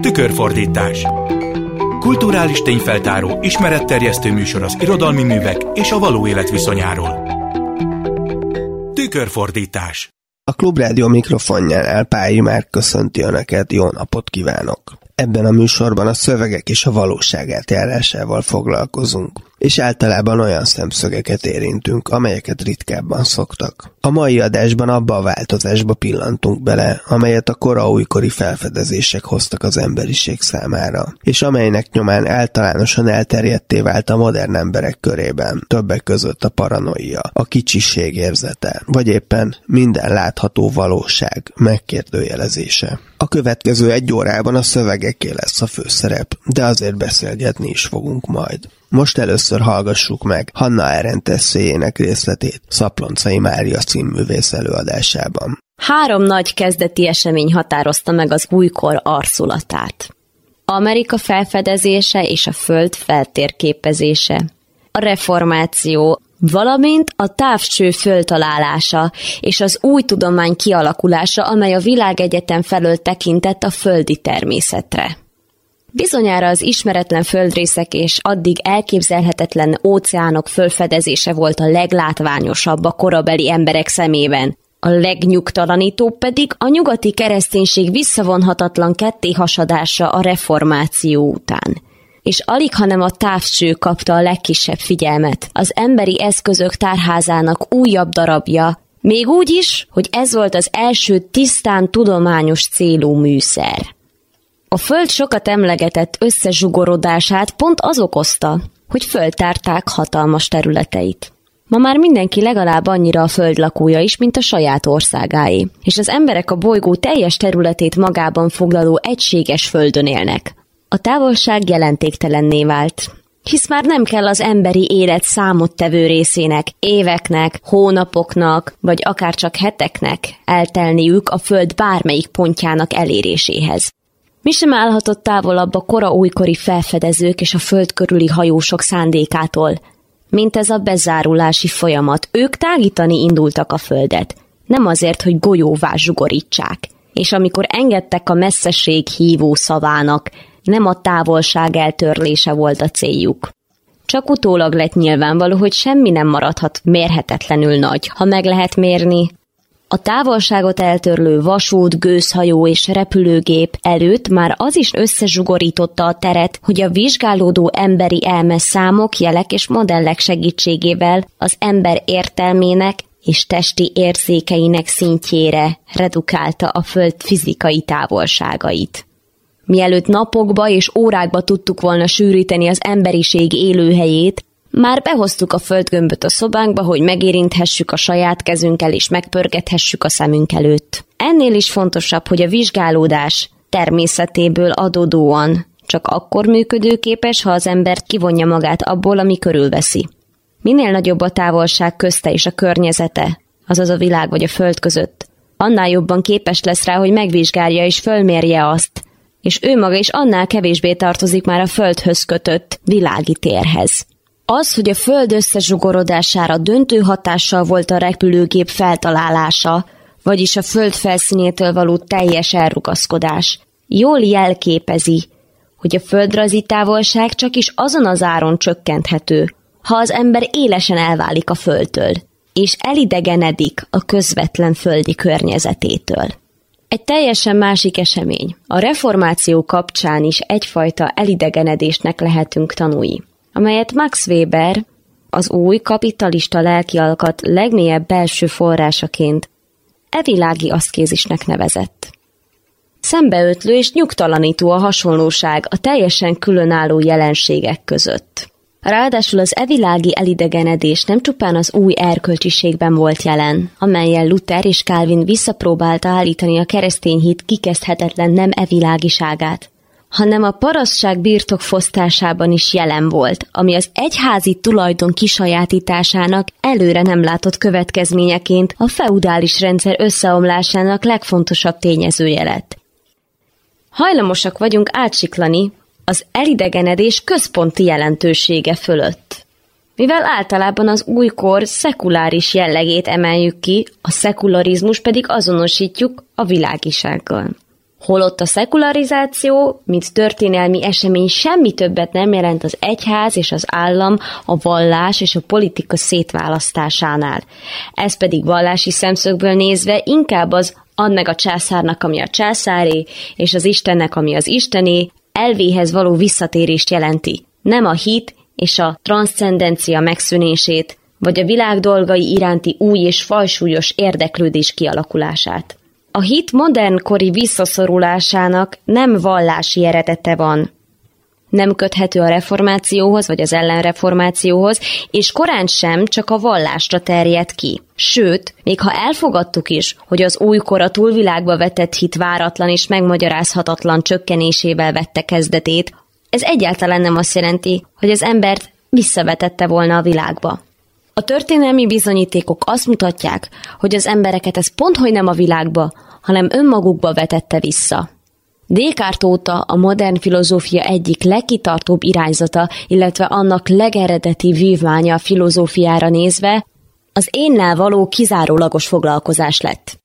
Tükörfordítás Kulturális tényfeltáró, ismeretterjesztő műsor az irodalmi művek és a való élet viszonyáról. Tükörfordítás A Klubrádió mikrofonján Elpályi már köszönti Önöket, jó napot kívánok! Ebben a műsorban a szövegek és a valóság átjárásával foglalkozunk, és általában olyan szemszögeket érintünk, amelyeket ritkábban szoktak. A mai adásban abba a változásba pillantunk bele, amelyet a kora újkori felfedezések hoztak az emberiség számára, és amelynek nyomán általánosan elterjedté vált a modern emberek körében, többek között a paranoia, a kicsiség érzete, vagy éppen minden látható valóság megkérdőjelezése. A következő egy órában a szövegeké lesz a főszerep, de azért beszélgetni is fogunk majd. Most először hallgassuk meg Hanna Arendt eszéjének részletét Szaploncai Mária címművész előadásában. Három nagy kezdeti esemény határozta meg az újkor arculatát. Amerika felfedezése és a föld feltérképezése. A reformáció, valamint a távcső föltalálása és az új tudomány kialakulása, amely a világegyetem felől tekintett a földi természetre. Bizonyára az ismeretlen földrészek és addig elképzelhetetlen óceánok fölfedezése volt a leglátványosabb a korabeli emberek szemében. A legnyugtalanítóbb pedig a nyugati kereszténység visszavonhatatlan kettéhasadása a reformáció után és alig, hanem a távcső kapta a legkisebb figyelmet. Az emberi eszközök tárházának újabb darabja, még úgy is, hogy ez volt az első tisztán tudományos célú műszer. A föld sokat emlegetett összezsugorodását pont az okozta, hogy föltárták hatalmas területeit. Ma már mindenki legalább annyira a föld lakója is, mint a saját országáé, és az emberek a bolygó teljes területét magában foglaló egységes földön élnek. A távolság jelentéktelenné vált, hisz már nem kell az emberi élet számottevő részének, éveknek, hónapoknak, vagy akár csak heteknek eltelniük a föld bármelyik pontjának eléréséhez. Mi sem állhatott távolabb a kora újkori felfedezők és a föld körüli hajósok szándékától, mint ez a bezárulási folyamat. Ők tágítani indultak a földet, nem azért, hogy golyóvá zsugorítsák. És amikor engedtek a messzeség hívó szavának, nem a távolság eltörlése volt a céljuk. Csak utólag lett nyilvánvaló, hogy semmi nem maradhat mérhetetlenül nagy. Ha meg lehet mérni, a távolságot eltörlő vasút, gőzhajó és repülőgép előtt már az is összezsugorította a teret, hogy a vizsgálódó emberi elme számok, jelek és modellek segítségével az ember értelmének és testi érzékeinek szintjére redukálta a föld fizikai távolságait. Mielőtt napokba és órákba tudtuk volna sűríteni az emberiség élőhelyét, már behoztuk a földgömböt a szobánkba, hogy megérinthessük a saját kezünkkel és megpörgethessük a szemünk előtt. Ennél is fontosabb, hogy a vizsgálódás természetéből adódóan csak akkor működőképes, ha az ember kivonja magát abból, ami körülveszi. Minél nagyobb a távolság közte és a környezete, azaz a világ vagy a föld között, annál jobban képes lesz rá, hogy megvizsgálja és fölmérje azt, és ő maga is annál kevésbé tartozik már a földhöz kötött világi térhez. Az, hogy a föld összezsugorodására döntő hatással volt a repülőgép feltalálása, vagyis a föld felszínétől való teljes elrugaszkodás, jól jelképezi, hogy a földrajzi távolság csak is azon az áron csökkenthető, ha az ember élesen elválik a földtől, és elidegenedik a közvetlen földi környezetétől. Egy teljesen másik esemény. A reformáció kapcsán is egyfajta elidegenedésnek lehetünk tanúi amelyet Max Weber az új kapitalista lelkialkat legmélyebb belső forrásaként evilági aszkézisnek nevezett. Szembeötlő és nyugtalanító a hasonlóság a teljesen különálló jelenségek között. Ráadásul az evilági elidegenedés nem csupán az új erkölcsiségben volt jelen, amelyen Luther és Calvin visszapróbálta állítani a keresztény hit kikezdhetetlen nem evilágiságát, hanem a parasztság birtokfosztásában is jelen volt, ami az egyházi tulajdon kisajátításának előre nem látott következményeként a feudális rendszer összeomlásának legfontosabb tényezője lett. Hajlamosak vagyunk átsiklani az elidegenedés központi jelentősége fölött. Mivel általában az újkor szekuláris jellegét emeljük ki, a szekularizmus pedig azonosítjuk a világisággal. Holott a szekularizáció, mint történelmi esemény semmi többet nem jelent az egyház és az állam, a vallás és a politika szétválasztásánál. Ez pedig vallási szemszögből nézve inkább az ad meg a császárnak, ami a császáré, és az Istennek, ami az Istené, elvéhez való visszatérést jelenti. Nem a hit és a transzcendencia megszűnését, vagy a világ dolgai iránti új és falsúlyos érdeklődés kialakulását. A hit modernkori visszaszorulásának nem vallási eredete van, nem köthető a reformációhoz vagy az ellenreformációhoz, és korán sem csak a vallásra terjed ki. Sőt, még ha elfogadtuk is, hogy az újkor a túlvilágba vetett hit váratlan és megmagyarázhatatlan csökkenésével vette kezdetét, ez egyáltalán nem azt jelenti, hogy az embert visszavetette volna a világba. A történelmi bizonyítékok azt mutatják, hogy az embereket ez pont hogy nem a világba, hanem önmagukba vetette vissza. Descartes óta a modern filozófia egyik legkitartóbb irányzata, illetve annak legeredeti vívmánya a filozófiára nézve, az énnel való kizárólagos foglalkozás lett.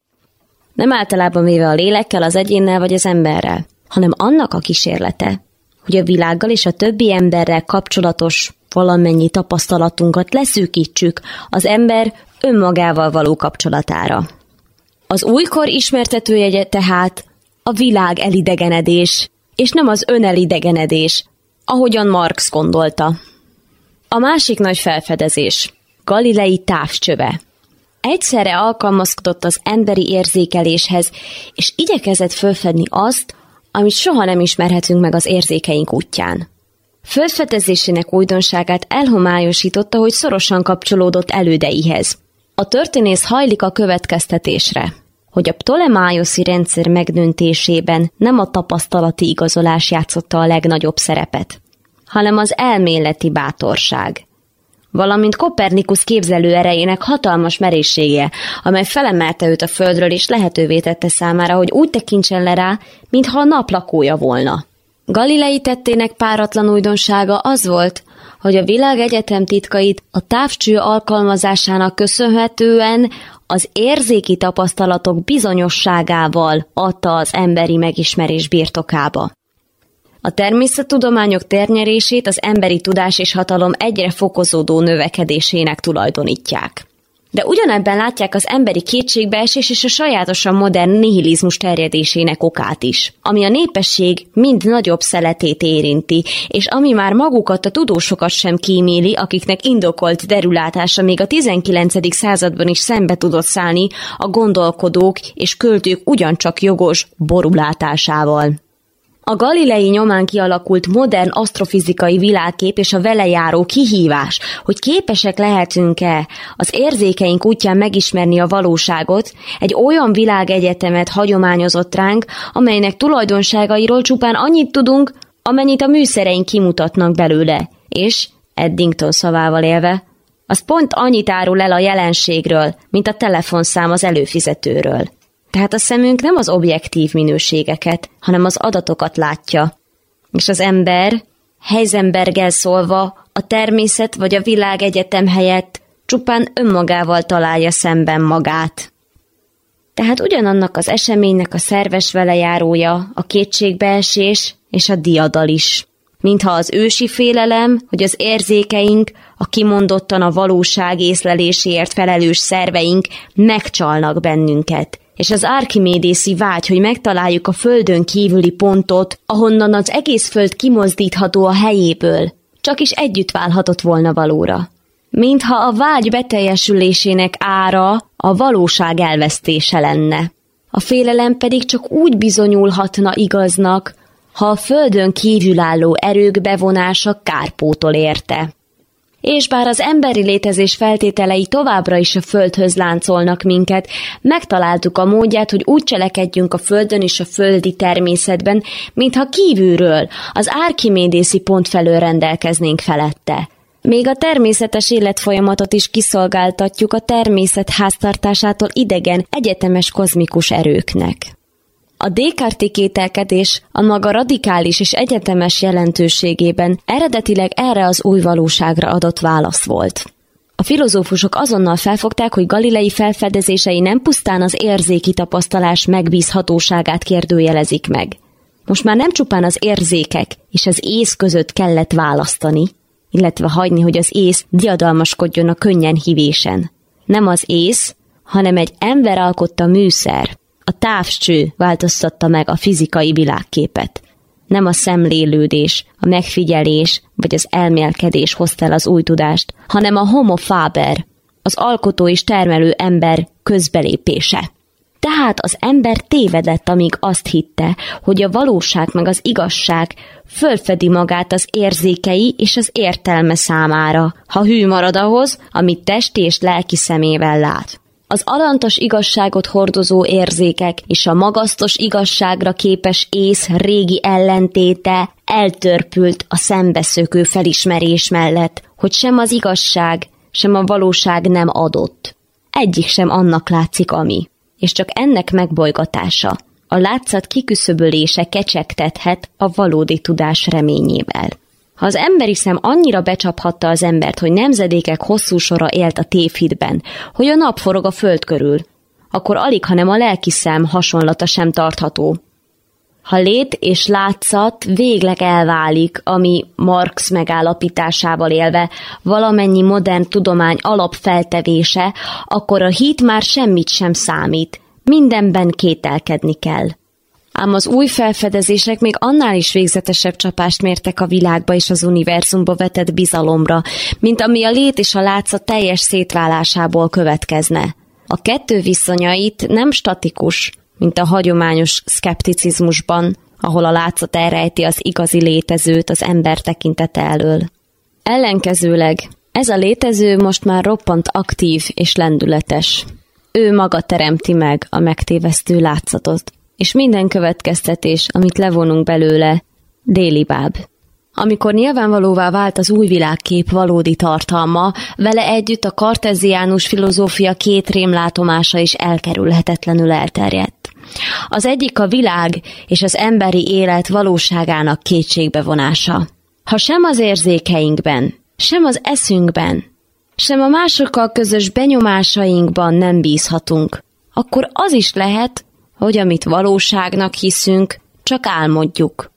Nem általában véve a lélekkel, az egyénnel vagy az emberrel, hanem annak a kísérlete, hogy a világgal és a többi emberrel kapcsolatos valamennyi tapasztalatunkat leszűkítsük az ember önmagával való kapcsolatára. Az újkor ismertetőjegye tehát a világ elidegenedés, és nem az önelidegenedés, ahogyan Marx gondolta. A másik nagy felfedezés, Galilei távcsöve. Egyszerre alkalmazkodott az emberi érzékeléshez, és igyekezett fölfedni azt, amit soha nem ismerhetünk meg az érzékeink útján. Fölfedezésének újdonságát elhomályosította, hogy szorosan kapcsolódott elődeihez. A történész hajlik a következtetésre – hogy a Ptolemájoszi rendszer megdöntésében nem a tapasztalati igazolás játszotta a legnagyobb szerepet, hanem az elméleti bátorság, valamint Kopernikus képzelő erejének hatalmas merészsége, amely felemelte őt a földről és lehetővé tette számára, hogy úgy tekintsen le rá, mintha a nap lakója volna. Galilei tettének páratlan újdonsága az volt, hogy a világ egyetem titkait a távcső alkalmazásának köszönhetően az érzéki tapasztalatok bizonyosságával adta az emberi megismerés birtokába. A természettudományok ternyerését az emberi tudás és hatalom egyre fokozódó növekedésének tulajdonítják. De ugyanebben látják az emberi kétségbeesés és a sajátosan modern nihilizmus terjedésének okát is, ami a népesség mind nagyobb szeletét érinti, és ami már magukat a tudósokat sem kíméli, akiknek indokolt derülátása még a 19. században is szembe tudott szállni a gondolkodók és költők ugyancsak jogos borulátásával. A galilei nyomán kialakult modern asztrofizikai világkép és a vele járó kihívás, hogy képesek lehetünk-e az érzékeink útján megismerni a valóságot, egy olyan világegyetemet hagyományozott ránk, amelynek tulajdonságairól csupán annyit tudunk, amennyit a műszereink kimutatnak belőle, és, Eddington szavával élve, az pont annyit árul el a jelenségről, mint a telefonszám az előfizetőről. Tehát a szemünk nem az objektív minőségeket, hanem az adatokat látja. És az ember, Heisenberggel szólva, a természet vagy a világ egyetem helyett csupán önmagával találja szemben magát. Tehát ugyanannak az eseménynek a szerves velejárója, a kétségbeesés és a diadal is. Mintha az ősi félelem, hogy az érzékeink, a kimondottan a valóság észleléséért felelős szerveink megcsalnak bennünket, és az archimédészi vágy, hogy megtaláljuk a földön kívüli pontot, ahonnan az egész föld kimozdítható a helyéből, csak is együtt válhatott volna valóra. Mintha a vágy beteljesülésének ára a valóság elvesztése lenne. A félelem pedig csak úgy bizonyulhatna igaznak, ha a földön kívülálló erők bevonása kárpótol érte és bár az emberi létezés feltételei továbbra is a földhöz láncolnak minket, megtaláltuk a módját, hogy úgy cselekedjünk a földön és a földi természetben, mintha kívülről, az árkimédészi pont felől rendelkeznénk felette. Még a természetes életfolyamatot is kiszolgáltatjuk a természet háztartásától idegen, egyetemes kozmikus erőknek. A Descartes kételkedés a maga radikális és egyetemes jelentőségében eredetileg erre az új valóságra adott válasz volt. A filozófusok azonnal felfogták, hogy Galilei felfedezései nem pusztán az érzéki tapasztalás megbízhatóságát kérdőjelezik meg. Most már nem csupán az érzékek és az ész között kellett választani, illetve hagyni, hogy az ész diadalmaskodjon a könnyen hívésen. Nem az ész, hanem egy ember alkotta műszer, a távcső változtatta meg a fizikai világképet. Nem a szemlélődés, a megfigyelés vagy az elmélkedés hozta el az új tudást, hanem a homo faber, az alkotó és termelő ember közbelépése. Tehát az ember tévedett, amíg azt hitte, hogy a valóság meg az igazság fölfedi magát az érzékei és az értelme számára, ha hű marad ahhoz, amit testi és lelki szemével lát. Az alantas igazságot hordozó érzékek és a magasztos igazságra képes ész régi ellentéte eltörpült a szembeszökő felismerés mellett, hogy sem az igazság, sem a valóság nem adott. Egyik sem annak látszik, ami. És csak ennek megbolygatása, a látszat kiküszöbölése kecsegtethet a valódi tudás reményével. Ha az emberi szem annyira becsaphatta az embert, hogy nemzedékek hosszú sora élt a tévhitben, hogy a nap forog a föld körül, akkor alig, hanem a lelki szem hasonlata sem tartható. Ha lét és látszat végleg elválik, ami Marx megállapításával élve valamennyi modern tudomány alapfeltevése, akkor a hit már semmit sem számít, mindenben kételkedni kell ám az új felfedezések még annál is végzetesebb csapást mértek a világba és az univerzumba vetett bizalomra, mint ami a lét és a látszat teljes szétválásából következne. A kettő viszonyait nem statikus, mint a hagyományos szkepticizmusban, ahol a látszat elrejti az igazi létezőt az ember tekintete elől. Ellenkezőleg ez a létező most már roppant aktív és lendületes. Ő maga teremti meg a megtévesztő látszatot és minden következtetés, amit levonunk belőle, délibáb. Amikor nyilvánvalóvá vált az új világkép valódi tartalma, vele együtt a karteziánus filozófia két rémlátomása is elkerülhetetlenül elterjedt. Az egyik a világ és az emberi élet valóságának kétségbevonása. Ha sem az érzékeinkben, sem az eszünkben, sem a másokkal közös benyomásainkban nem bízhatunk, akkor az is lehet, hogy amit valóságnak hiszünk, csak álmodjuk.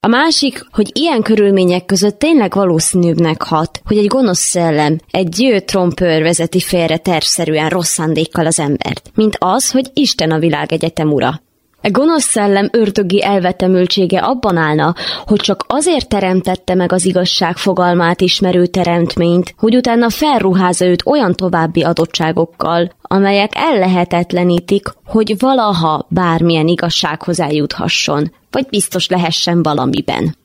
A másik, hogy ilyen körülmények között tényleg valószínűbbnek hat, hogy egy gonosz szellem, egy győ trompőr vezeti félre tervszerűen rossz szándékkal az embert, mint az, hogy Isten a világegyetem ura. E gonosz szellem örtögi elvetemültsége abban állna, hogy csak azért teremtette meg az igazság fogalmát ismerő teremtményt, hogy utána felruházza őt olyan további adottságokkal, amelyek ellehetetlenítik, hogy valaha bármilyen igazsághoz eljuthasson, vagy biztos lehessen valamiben.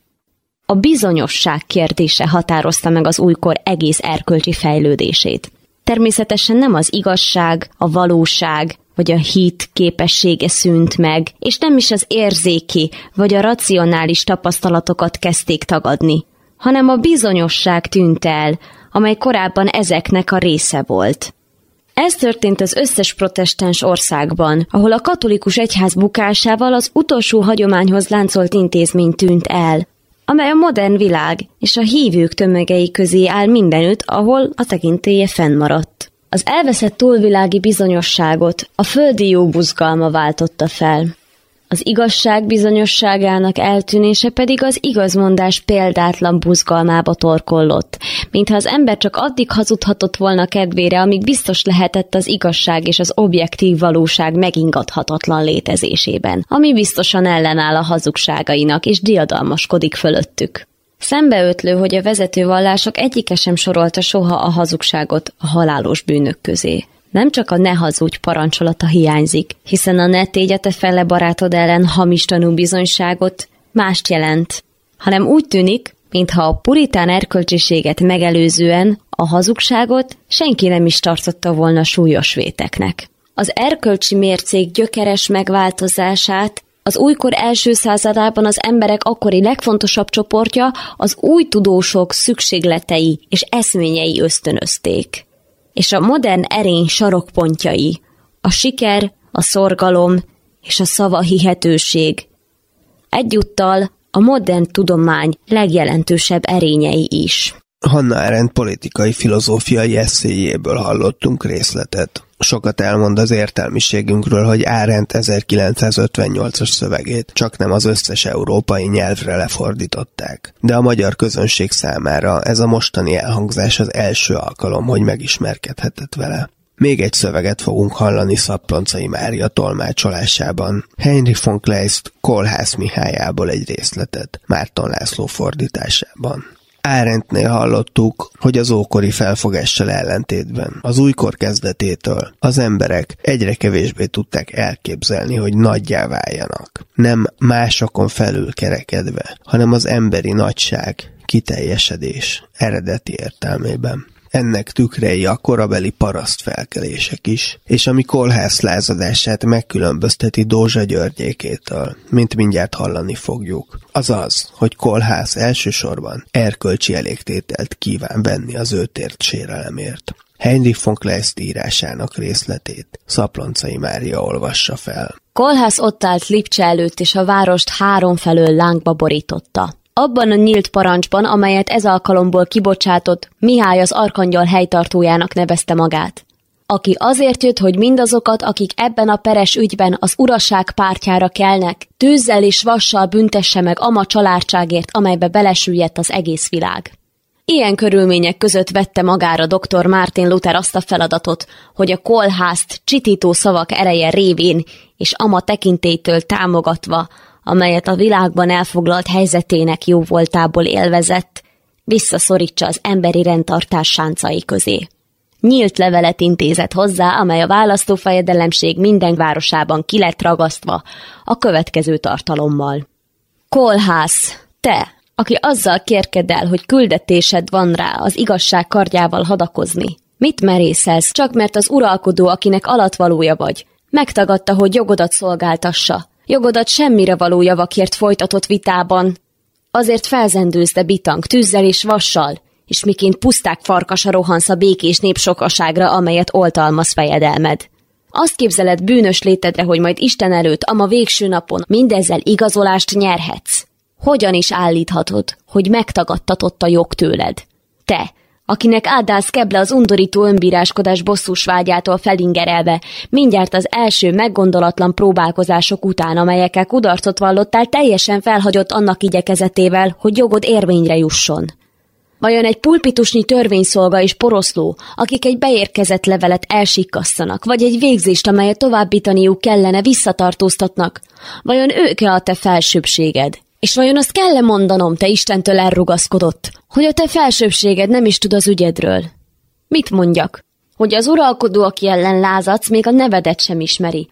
A bizonyosság kérdése határozta meg az újkor egész erkölcsi fejlődését. Természetesen nem az igazság, a valóság, vagy a hit képessége szűnt meg, és nem is az érzéki vagy a racionális tapasztalatokat kezdték tagadni, hanem a bizonyosság tűnt el, amely korábban ezeknek a része volt. Ez történt az összes protestáns országban, ahol a katolikus egyház bukásával az utolsó hagyományhoz láncolt intézmény tűnt el, amely a modern világ és a hívők tömegei közé áll mindenütt, ahol a tekintélye fennmaradt. Az elveszett túlvilági bizonyosságot a földi jó buzgalma váltotta fel. Az igazság bizonyosságának eltűnése pedig az igazmondás példátlan buzgalmába torkollott, mintha az ember csak addig hazudhatott volna kedvére, amíg biztos lehetett az igazság és az objektív valóság megingathatatlan létezésében, ami biztosan ellenáll a hazugságainak és diadalmaskodik fölöttük. Szembeötlő, hogy a vezető vallások egyike sem sorolta soha a hazugságot a halálos bűnök közé. Nem csak a ne hazudj parancsolata hiányzik, hiszen a ne tégyete fele barátod ellen hamis bizonyságot mást jelent, hanem úgy tűnik, mintha a puritán erkölcsiséget megelőzően a hazugságot senki nem is tartotta volna súlyos véteknek. Az erkölcsi mércék gyökeres megváltozását az újkor első századában az emberek akkori legfontosabb csoportja az új tudósok szükségletei és eszményei ösztönözték. És a modern erény sarokpontjai, a siker, a szorgalom és a szava hihetőség. Egyúttal a modern tudomány legjelentősebb erényei is. Hanna Arendt politikai filozófiai eszéjéből hallottunk részletet. Sokat elmond az értelmiségünkről, hogy Arendt 1958-as szövegét csak nem az összes európai nyelvre lefordították. De a magyar közönség számára ez a mostani elhangzás az első alkalom, hogy megismerkedhetett vele. Még egy szöveget fogunk hallani Szaploncai Mária tolmácsolásában. Heinrich von Kleist Kolhász Mihályából egy részletet, Márton László fordításában. Árendtnél hallottuk, hogy az ókori felfogással ellentétben, az újkor kezdetétől az emberek egyre kevésbé tudták elképzelni, hogy nagyjá váljanak. Nem másokon felül kerekedve, hanem az emberi nagyság, kiteljesedés eredeti értelmében. Ennek tükrei a korabeli paraszt felkelések is, és ami kolhász lázadását megkülönbözteti Dózsa Györgyékétől, mint mindjárt hallani fogjuk. Az az, hogy kolhász elsősorban erkölcsi elégtételt kíván venni az ő tért sérelemért. Heinrich von Kleist írásának részletét Szaploncai Mária olvassa fel. Kolhász ott állt Lipcse előtt, és a várost három felől lángba borította. Abban a nyílt parancsban, amelyet ez alkalomból kibocsátott, Mihály az arkangyal helytartójának nevezte magát. Aki azért jött, hogy mindazokat, akik ebben a peres ügyben az urasság pártjára kelnek, tűzzel és vassal büntesse meg ama családságért, amelybe belesüllyedt az egész világ. Ilyen körülmények között vette magára dr. Martin Luther azt a feladatot, hogy a kolházt csitító szavak ereje révén és ama tekintétől támogatva amelyet a világban elfoglalt helyzetének jó voltából élvezett, visszaszorítsa az emberi rendtartás sáncai közé. Nyílt levelet intézett hozzá, amely a választófejedelemség minden városában ki lett ragasztva a következő tartalommal. Kolhász, te, aki azzal kérked el, hogy küldetésed van rá az igazság kardjával hadakozni. Mit merészelsz, csak mert az uralkodó, akinek alatvalója vagy, megtagadta, hogy jogodat szolgáltassa, jogodat semmire való javakért folytatott vitában. Azért felzendülsz, de bitang, tűzzel és vassal, és miként puszták farkasa rohansz a békés nép sokaságra, amelyet oltalmaz fejedelmed. Azt képzeled bűnös létedre, hogy majd Isten előtt, ama végső napon mindezzel igazolást nyerhetsz. Hogyan is állíthatod, hogy megtagadtatott a jog tőled? Te, akinek áldálsz keble az undorító önbíráskodás bosszus vágyától felingerelve, mindjárt az első meggondolatlan próbálkozások után, amelyekkel kudarcot vallottál, teljesen felhagyott annak igyekezetével, hogy jogod érvényre jusson. Vajon egy pulpitusnyi törvényszolga és poroszló, akik egy beérkezett levelet elsikasszanak, vagy egy végzést, amelyet továbbítaniuk kellene, visszatartóztatnak? Vajon ők-e a te felsőbséged? És vajon azt kell -e mondanom, te Istentől elrugaszkodott, hogy a te felsőbséged nem is tud az ügyedről? Mit mondjak? Hogy az uralkodó, aki ellen lázadsz, még a nevedet sem ismeri.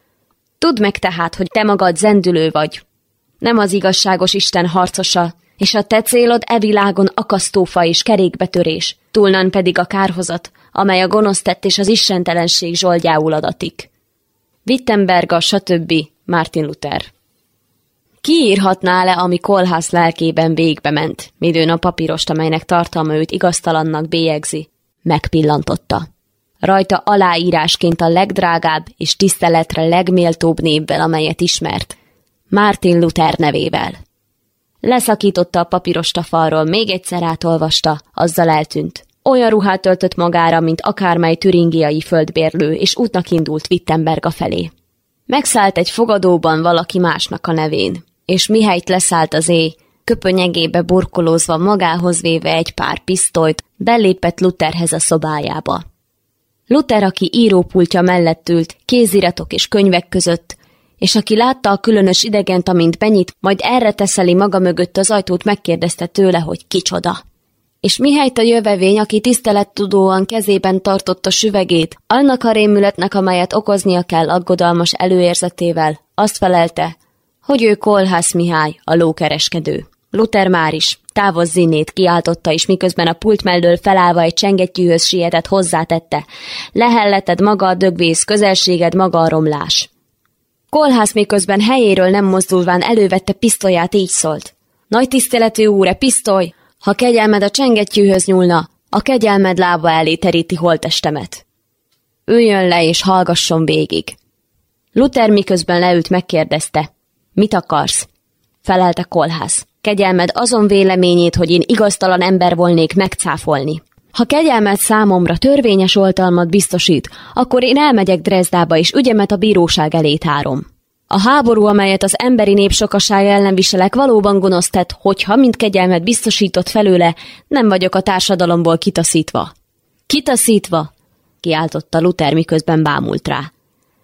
Tudd meg tehát, hogy te magad zendülő vagy. Nem az igazságos Isten harcosa, és a te célod e világon akasztófa és kerékbetörés, túlnan pedig a kárhozat, amely a gonosztett és az istentelenség zsoldjául adatik. Wittenberg a stb. Martin Luther ki írhatná le, ami kolhász lelkében végbe ment, midőn a papírost, amelynek tartalma őt igaztalannak bélyegzi, megpillantotta. Rajta aláírásként a legdrágább és tiszteletre legméltóbb névvel, amelyet ismert, Martin Luther nevével. Leszakította a papírost a falról, még egyszer átolvasta, azzal eltűnt. Olyan ruhát öltött magára, mint akármely türingiai földbérlő, és útnak indult Wittenberga felé. Megszállt egy fogadóban valaki másnak a nevén és mihelyt leszállt az éj, köpönyegébe burkolózva magához véve egy pár pisztolyt, belépett Lutherhez a szobájába. Luther, aki írópultja mellett ült, kéziratok és könyvek között, és aki látta a különös idegent, amint benyit, majd erre teszeli maga mögött az ajtót, megkérdezte tőle, hogy kicsoda. És mihelyt a jövevény, aki tisztelettudóan kezében tartotta süvegét, annak a rémületnek, amelyet okoznia kell aggodalmas előérzetével, azt felelte, hogy ő Kolhász Mihály, a lókereskedő. Luther már is, távozz zinét, kiáltotta, és miközben a pult mellől felállva egy csengettyűhöz sietett hozzátette. Lehelleted maga a dögvész, közelséged maga a romlás. Kolhász miközben helyéről nem mozdulván elővette pisztolyát, így szólt. Nagy tiszteletű úre, pisztoly! Ha kegyelmed a csengettyűhöz nyúlna, a kegyelmed lába elé teríti holtestemet. Üljön le és hallgasson végig. Luther miközben leült megkérdezte, Mit akarsz? Felelte kolhász. Kegyelmed azon véleményét, hogy én igaztalan ember volnék megcáfolni. Ha kegyelmet számomra törvényes oltalmat biztosít, akkor én elmegyek Dresdába, és ügyemet a bíróság elé tárom. A háború, amelyet az emberi nép sokasága ellen viselek, valóban gonosz tett, hogyha, mint kegyelmet biztosított felőle, nem vagyok a társadalomból kitaszítva. Kitaszítva? kiáltotta Luther, miközben bámult rá.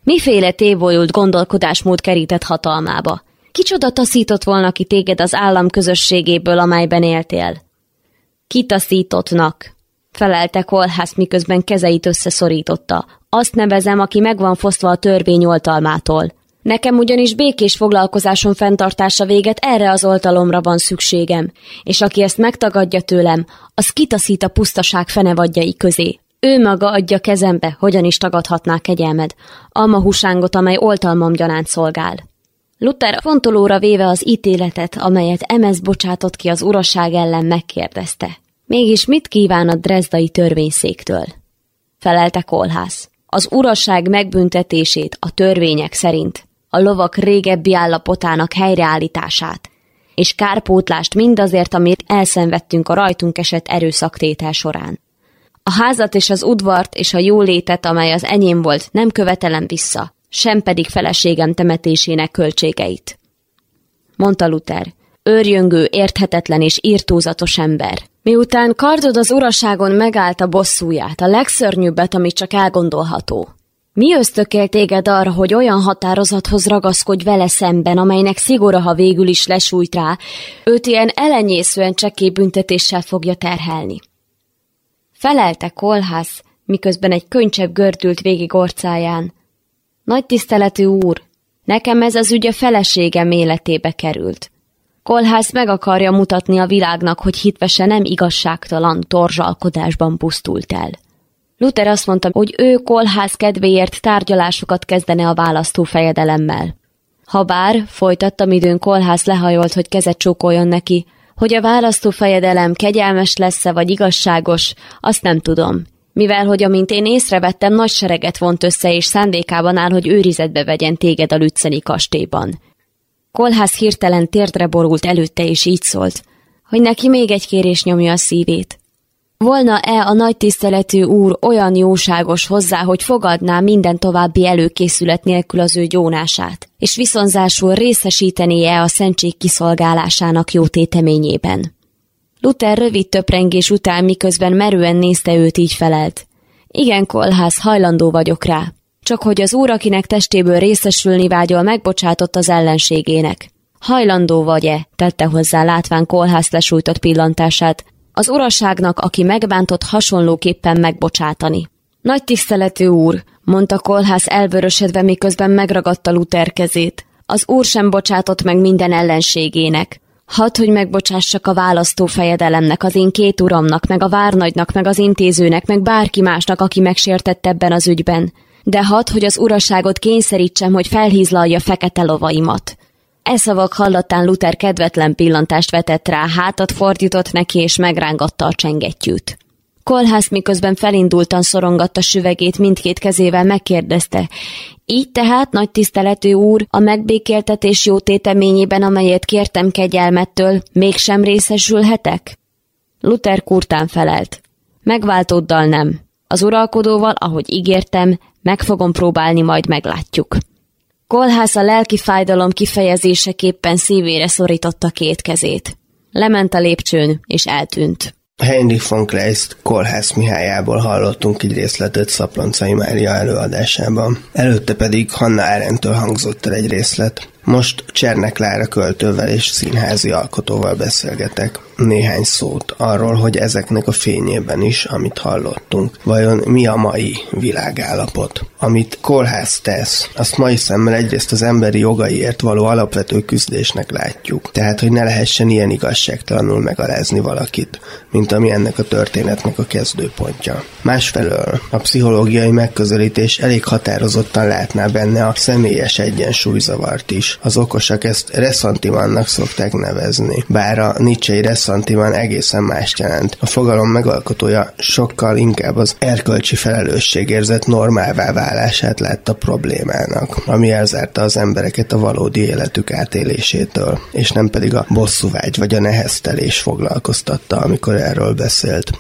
Miféle tévolyult gondolkodásmód kerített hatalmába? Kicsoda taszított volna ki téged az állam közösségéből, amelyben éltél? Kitaszítottnak, felelte Kolhász, miközben kezeit összeszorította. Azt nevezem, aki meg van fosztva a törvény oltalmától. Nekem ugyanis békés foglalkozáson fenntartása véget erre az oltalomra van szükségem, és aki ezt megtagadja tőlem, az kitaszít a pusztaság fenevadjai közé. Ő maga adja kezembe, hogyan is tagadhatná kegyelmed, alma húsángot, amely oltalmam gyanánt szolgál. Luther fontolóra véve az ítéletet, amelyet Emez bocsátott ki az uraság ellen megkérdezte. Mégis mit kíván a drezdai törvényszéktől? Felelte Kolhász. Az uraság megbüntetését a törvények szerint, a lovak régebbi állapotának helyreállítását, és kárpótlást mindazért, amit elszenvedtünk a rajtunk esett erőszaktétel során. A házat és az udvart és a jólétet, amely az enyém volt, nem követelem vissza, sem pedig feleségem temetésének költségeit. Mondta Luther, őrjöngő, érthetetlen és írtózatos ember. Miután kardod az uraságon megállt a bosszúját, a legszörnyűbbet, amit csak elgondolható. Mi ösztökél téged arra, hogy olyan határozathoz ragaszkodj vele szemben, amelynek szigora, ha végül is lesújt rá, őt ilyen elenyészően csekély büntetéssel fogja terhelni? Felelte kolhász, miközben egy könycsepp gördült végig orcáján. Nagy tiszteletű úr, nekem ez az ügy a feleségem életébe került. Kolhász meg akarja mutatni a világnak, hogy hitvese nem igazságtalan torzsalkodásban pusztult el. Luther azt mondta, hogy ő kolhász kedvéért tárgyalásokat kezdene a választó fejedelemmel. Habár, folytattam időn kolhász lehajolt, hogy kezet csókoljon neki, hogy a választó fejedelem kegyelmes lesz-e vagy igazságos, azt nem tudom. Mivel, hogy amint én észrevettem, nagy sereget vont össze, és szándékában áll, hogy őrizetbe vegyen téged a lücceni kastélyban. Kolhász hirtelen térdre borult előtte, és így szólt, hogy neki még egy kérés nyomja a szívét. Volna-e a nagy tiszteletű úr olyan jóságos hozzá, hogy fogadná minden további előkészület nélkül az ő gyónását, és viszonzásul részesítené-e a szentség kiszolgálásának jó téteményében? Luther rövid töprengés után miközben merően nézte őt így felelt. Igen, kolház, hajlandó vagyok rá. Csak hogy az úr, akinek testéből részesülni vágyol, megbocsátott az ellenségének. Hajlandó vagy-e? tette hozzá látván kolház lesújtott pillantását, az uraságnak, aki megbántott hasonlóképpen megbocsátani. Nagy tiszteletű úr, mondta kolhász elvörösedve, miközben megragadta Luther kezét. Az úr sem bocsátott meg minden ellenségének. Hadd, hogy megbocsássak a választó fejedelemnek, az én két uramnak, meg a várnagynak, meg az intézőnek, meg bárki másnak, aki megsértett ebben az ügyben. De hadd, hogy az uraságot kényszerítsem, hogy felhízlalja fekete lovaimat. E szavak hallatán Luther kedvetlen pillantást vetett rá, hátat fordított neki és megrángatta a csengettyűt. Kolhász miközben felindultan szorongatta süvegét mindkét kezével megkérdezte, így tehát, nagy tiszteletű úr, a megbékéltetés jó téteményében, amelyet kértem kegyelmettől, mégsem részesülhetek? Luther kurtán felelt. Megváltóddal nem. Az uralkodóval, ahogy ígértem, meg fogom próbálni, majd meglátjuk. Kolhász a lelki fájdalom kifejezéseképpen szívére szorította két kezét. Lement a lépcsőn, és eltűnt. Heinrich von Kleist Kolhász Mihályából hallottunk egy részletet Szaploncai Mária előadásában. Előtte pedig Hanna Árentől hangzott el egy részlet. Most Csernek Lára költővel és színházi alkotóval beszélgetek néhány szót arról, hogy ezeknek a fényében is, amit hallottunk, vajon mi a mai világállapot. Amit kórház tesz, azt mai szemmel egyrészt az emberi jogaiért való alapvető küzdésnek látjuk, tehát hogy ne lehessen ilyen igazságtalanul megalázni valakit, mint ami ennek a történetnek a kezdőpontja. Másfelől a pszichológiai megközelítés elég határozottan látná benne a személyes egyensúlyzavart is, Az okosak ezt reszantimannak szokták nevezni, bár a Nietzsche reszantiman egészen más jelent. A fogalom megalkotója sokkal inkább az erkölcsi felelősségérzet normálvá válását látta problémának, ami elzárta az embereket a valódi életük átélésétől, és nem pedig a bosszúvágy vagy a neheztelés foglalkoztatta, amikor erről beszélt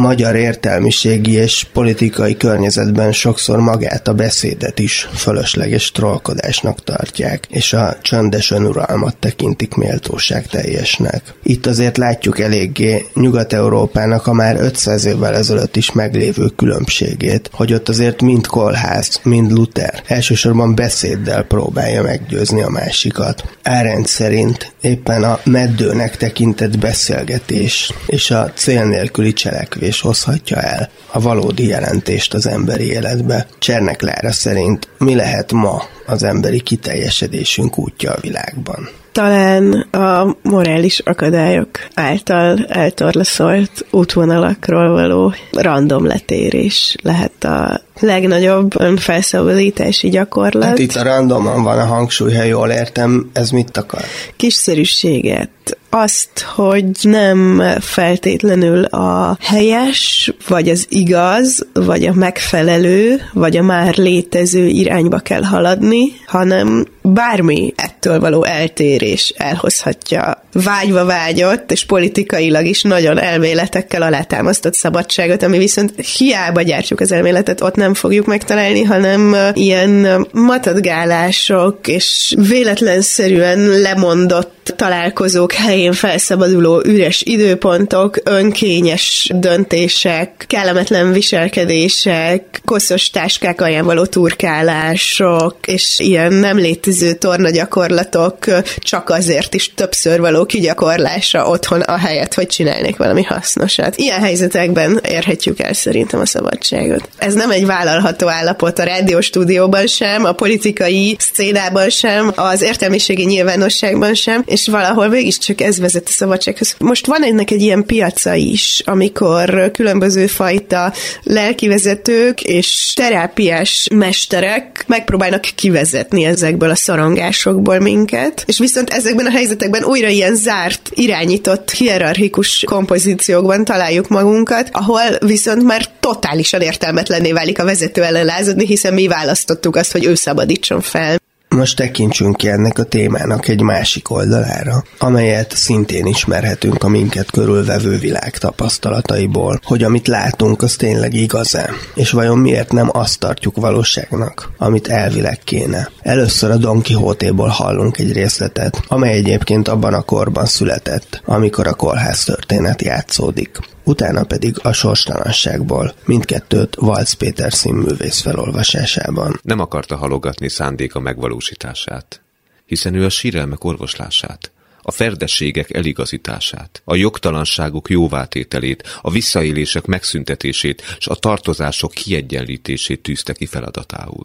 magyar értelmiségi és politikai környezetben sokszor magát a beszédet is fölösleges trollkodásnak tartják, és a csöndes önuralmat tekintik méltóság teljesnek. Itt azért látjuk eléggé Nyugat-Európának a már 500 évvel ezelőtt is meglévő különbségét, hogy ott azért mind kolház, mind Luther elsősorban beszéddel próbálja meggyőzni a másikat. Árend szerint éppen a meddőnek tekintett beszélgetés és a cél nélküli cselekvés hozhatja el a valódi jelentést az emberi életbe. Csernek Lára szerint mi lehet ma az emberi kiteljesedésünk útja a világban? Talán a morális akadályok által eltorlaszolt útvonalakról való random letérés lehet a legnagyobb önfelszabadítási gyakorlat. Hát itt a randomon van a hangsúly, ha jól értem, ez mit akar? Kiszerűséget, azt, hogy nem feltétlenül a helyes, vagy az igaz, vagy a megfelelő, vagy a már létező irányba kell haladni, hanem bármi ettől való eltérés elhozhatja vágyva vágyott, és politikailag is nagyon elméletekkel alátámasztott szabadságot, ami viszont hiába gyártjuk az elméletet, ott nem fogjuk megtalálni, hanem ilyen matadgálások és véletlenszerűen lemondott találkozók helyén felszabaduló üres időpontok, önkényes döntések, kellemetlen viselkedések, koszos táskák alján való turkálások, és ilyen nem létező tornagyakorlatok csak azért is többször való kigyakorlása otthon, a helyet, hogy csinálnék valami hasznosat. Ilyen helyzetekben érhetjük el szerintem a szabadságot. Ez nem egy vállalható állapot a rádióstúdióban sem, a politikai szcénában sem, az értelmiségi nyilvánosságban sem, és valahol mégiscsak ez vezet a szabadsághoz. Most van ennek egy ilyen piaca is, amikor különböző fajta lelkivezetők és terápiás mesterek megpróbálnak kivezetni ezekből a szorongásokból minket, és viszont ezekben a helyzetekben újra ilyen zárt, irányított, hierarchikus kompozíciókban találjuk magunkat, ahol viszont már totálisan értelmetlenné válik a vezető ellen lázadni, hiszen mi választottuk azt, hogy ő szabadítson fel. Most tekintsünk ki ennek a témának egy másik oldalára, amelyet szintén ismerhetünk a minket körülvevő világ tapasztalataiból, hogy amit látunk, az tényleg igaz-e, és vajon miért nem azt tartjuk valóságnak, amit elvileg kéne. Először a Don Quixote-ból hallunk egy részletet, amely egyébként abban a korban született, amikor a kolház történet játszódik utána pedig a sorstalanságból, mindkettőt Valc Péter színművész felolvasásában. Nem akarta halogatni szándéka megvalósítását, hiszen ő a sírelmek orvoslását, a ferdességek eligazítását, a jogtalanságok jóvátételét, a visszaélések megszüntetését és a tartozások kiegyenlítését tűzte ki feladatául.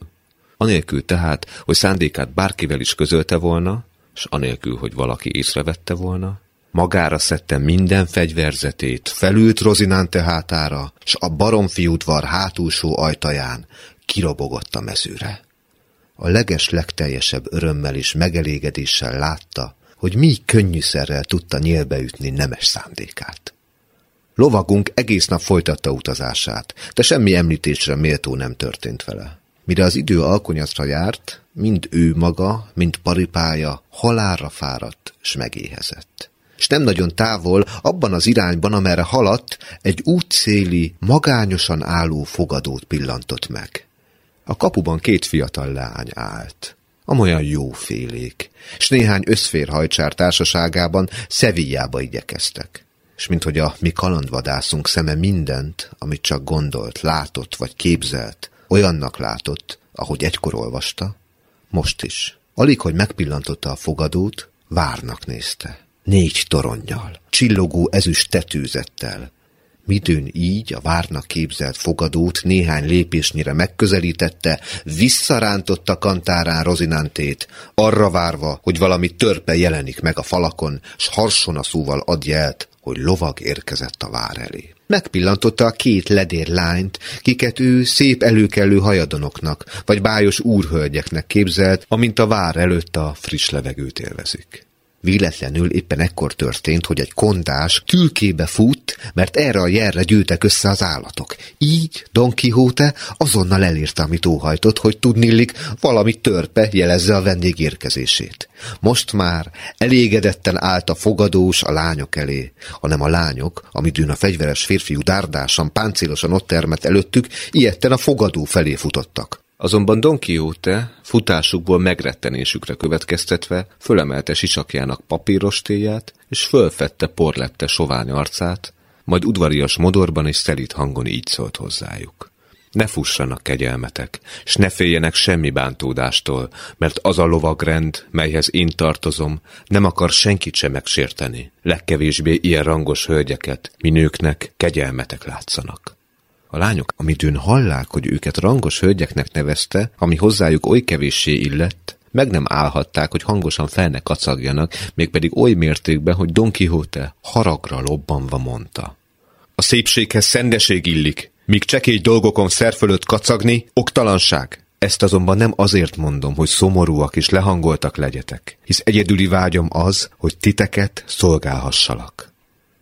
Anélkül tehát, hogy szándékát bárkivel is közölte volna, és anélkül, hogy valaki észrevette volna, Magára szedte minden fegyverzetét, felült Rozinante hátára, s a baromfi udvar hátulsó ajtaján kirobogott a mezőre. A leges legteljesebb örömmel és megelégedéssel látta, hogy mi könnyűszerrel tudta nyélbeütni nemes szándékát. Lovagunk egész nap folytatta utazását, de semmi említésre méltó nem történt vele. Mire az idő alkonyatra járt, mind ő maga, mind paripája halálra fáradt, s megéhezett és nem nagyon távol, abban az irányban, amerre haladt, egy útszéli, magányosan álló fogadót pillantott meg. A kapuban két fiatal lány állt, amolyan jófélék, és néhány összférhajcsár társaságában Szevillába igyekeztek. És minthogy a mi kalandvadászunk szeme mindent, amit csak gondolt, látott vagy képzelt, olyannak látott, ahogy egykor olvasta, most is. Alig, hogy megpillantotta a fogadót, várnak nézte négy toronnyal, csillogó ezüst tetőzettel. Midőn így a várnak képzelt fogadót néhány lépésnyire megközelítette, visszarántotta kantárán Rozinantét, arra várva, hogy valami törpe jelenik meg a falakon, s harsona szóval ad hogy lovag érkezett a vár elé. Megpillantotta a két ledér lányt, kiket ő szép előkelő hajadonoknak, vagy bájos úrhölgyeknek képzelt, amint a vár előtt a friss levegőt élvezik. Véletlenül éppen ekkor történt, hogy egy kondás tülkébe fut, mert erre a jelre gyűltek össze az állatok. Így Don Quixote azonnal elírta, amit óhajtott, hogy tudnillik valami törpe jelezze a vendég érkezését. Most már elégedetten állt a fogadós a lányok elé, hanem a lányok, amidőn a fegyveres férfiú dárdásan, páncélosan ott termett előttük, ilyetten a fogadó felé futottak. Azonban Don Quixote futásukból megrettenésükre következtetve fölemelte sisakjának papírostéját, és fölfette porlette sovány arcát, majd udvarias modorban és szelít hangon így szólt hozzájuk. Ne fussanak kegyelmetek, s ne féljenek semmi bántódástól, mert az a lovagrend, melyhez én tartozom, nem akar senkit sem megsérteni, legkevésbé ilyen rangos hölgyeket, minőknek kegyelmetek látszanak. A lányok, amidőn hallák, hogy őket rangos hölgyeknek nevezte, ami hozzájuk oly kevéssé illett, meg nem állhatták, hogy hangosan fel ne kacagjanak, mégpedig oly mértékben, hogy Don Quixote haragra lobbanva mondta. A szépséghez szendeség illik, míg csekély dolgokon szer fölött kacagni, oktalanság. Ezt azonban nem azért mondom, hogy szomorúak és lehangoltak legyetek, hisz egyedüli vágyom az, hogy titeket szolgálhassalak.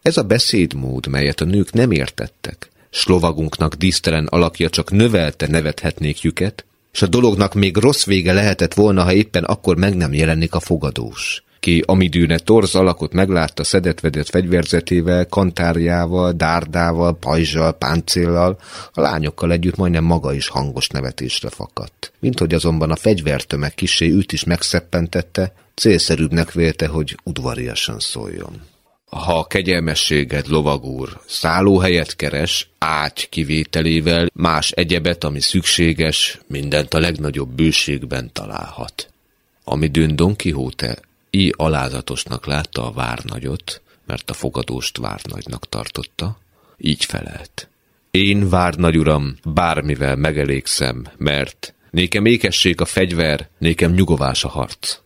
Ez a beszédmód, melyet a nők nem értettek, slovagunknak dísztelen alakja csak növelte nevethetnékjüket, és a dolognak még rossz vége lehetett volna, ha éppen akkor meg nem jelenik a fogadós ki amidűne torz alakot meglátta szedetvedett fegyverzetével, kantárjával, dárdával, pajzsal, páncéllal, a lányokkal együtt majdnem maga is hangos nevetésre fakadt. Mint hogy azonban a fegyvertömeg kisé őt is megszeppentette, célszerűbbnek vélte, hogy udvariasan szóljon. Ha a kegyelmességed, lovagúr, szállóhelyet keres, ágy kivételével, más egyebet, ami szükséges, mindent a legnagyobb bőségben találhat. Amidőn Don Quixote így alázatosnak látta a várnagyot, mert a fogadóst várnagynak tartotta, így felelt. Én, várnagy uram, bármivel megelégszem, mert nékem ékessék a fegyver, nékem nyugovás a harc.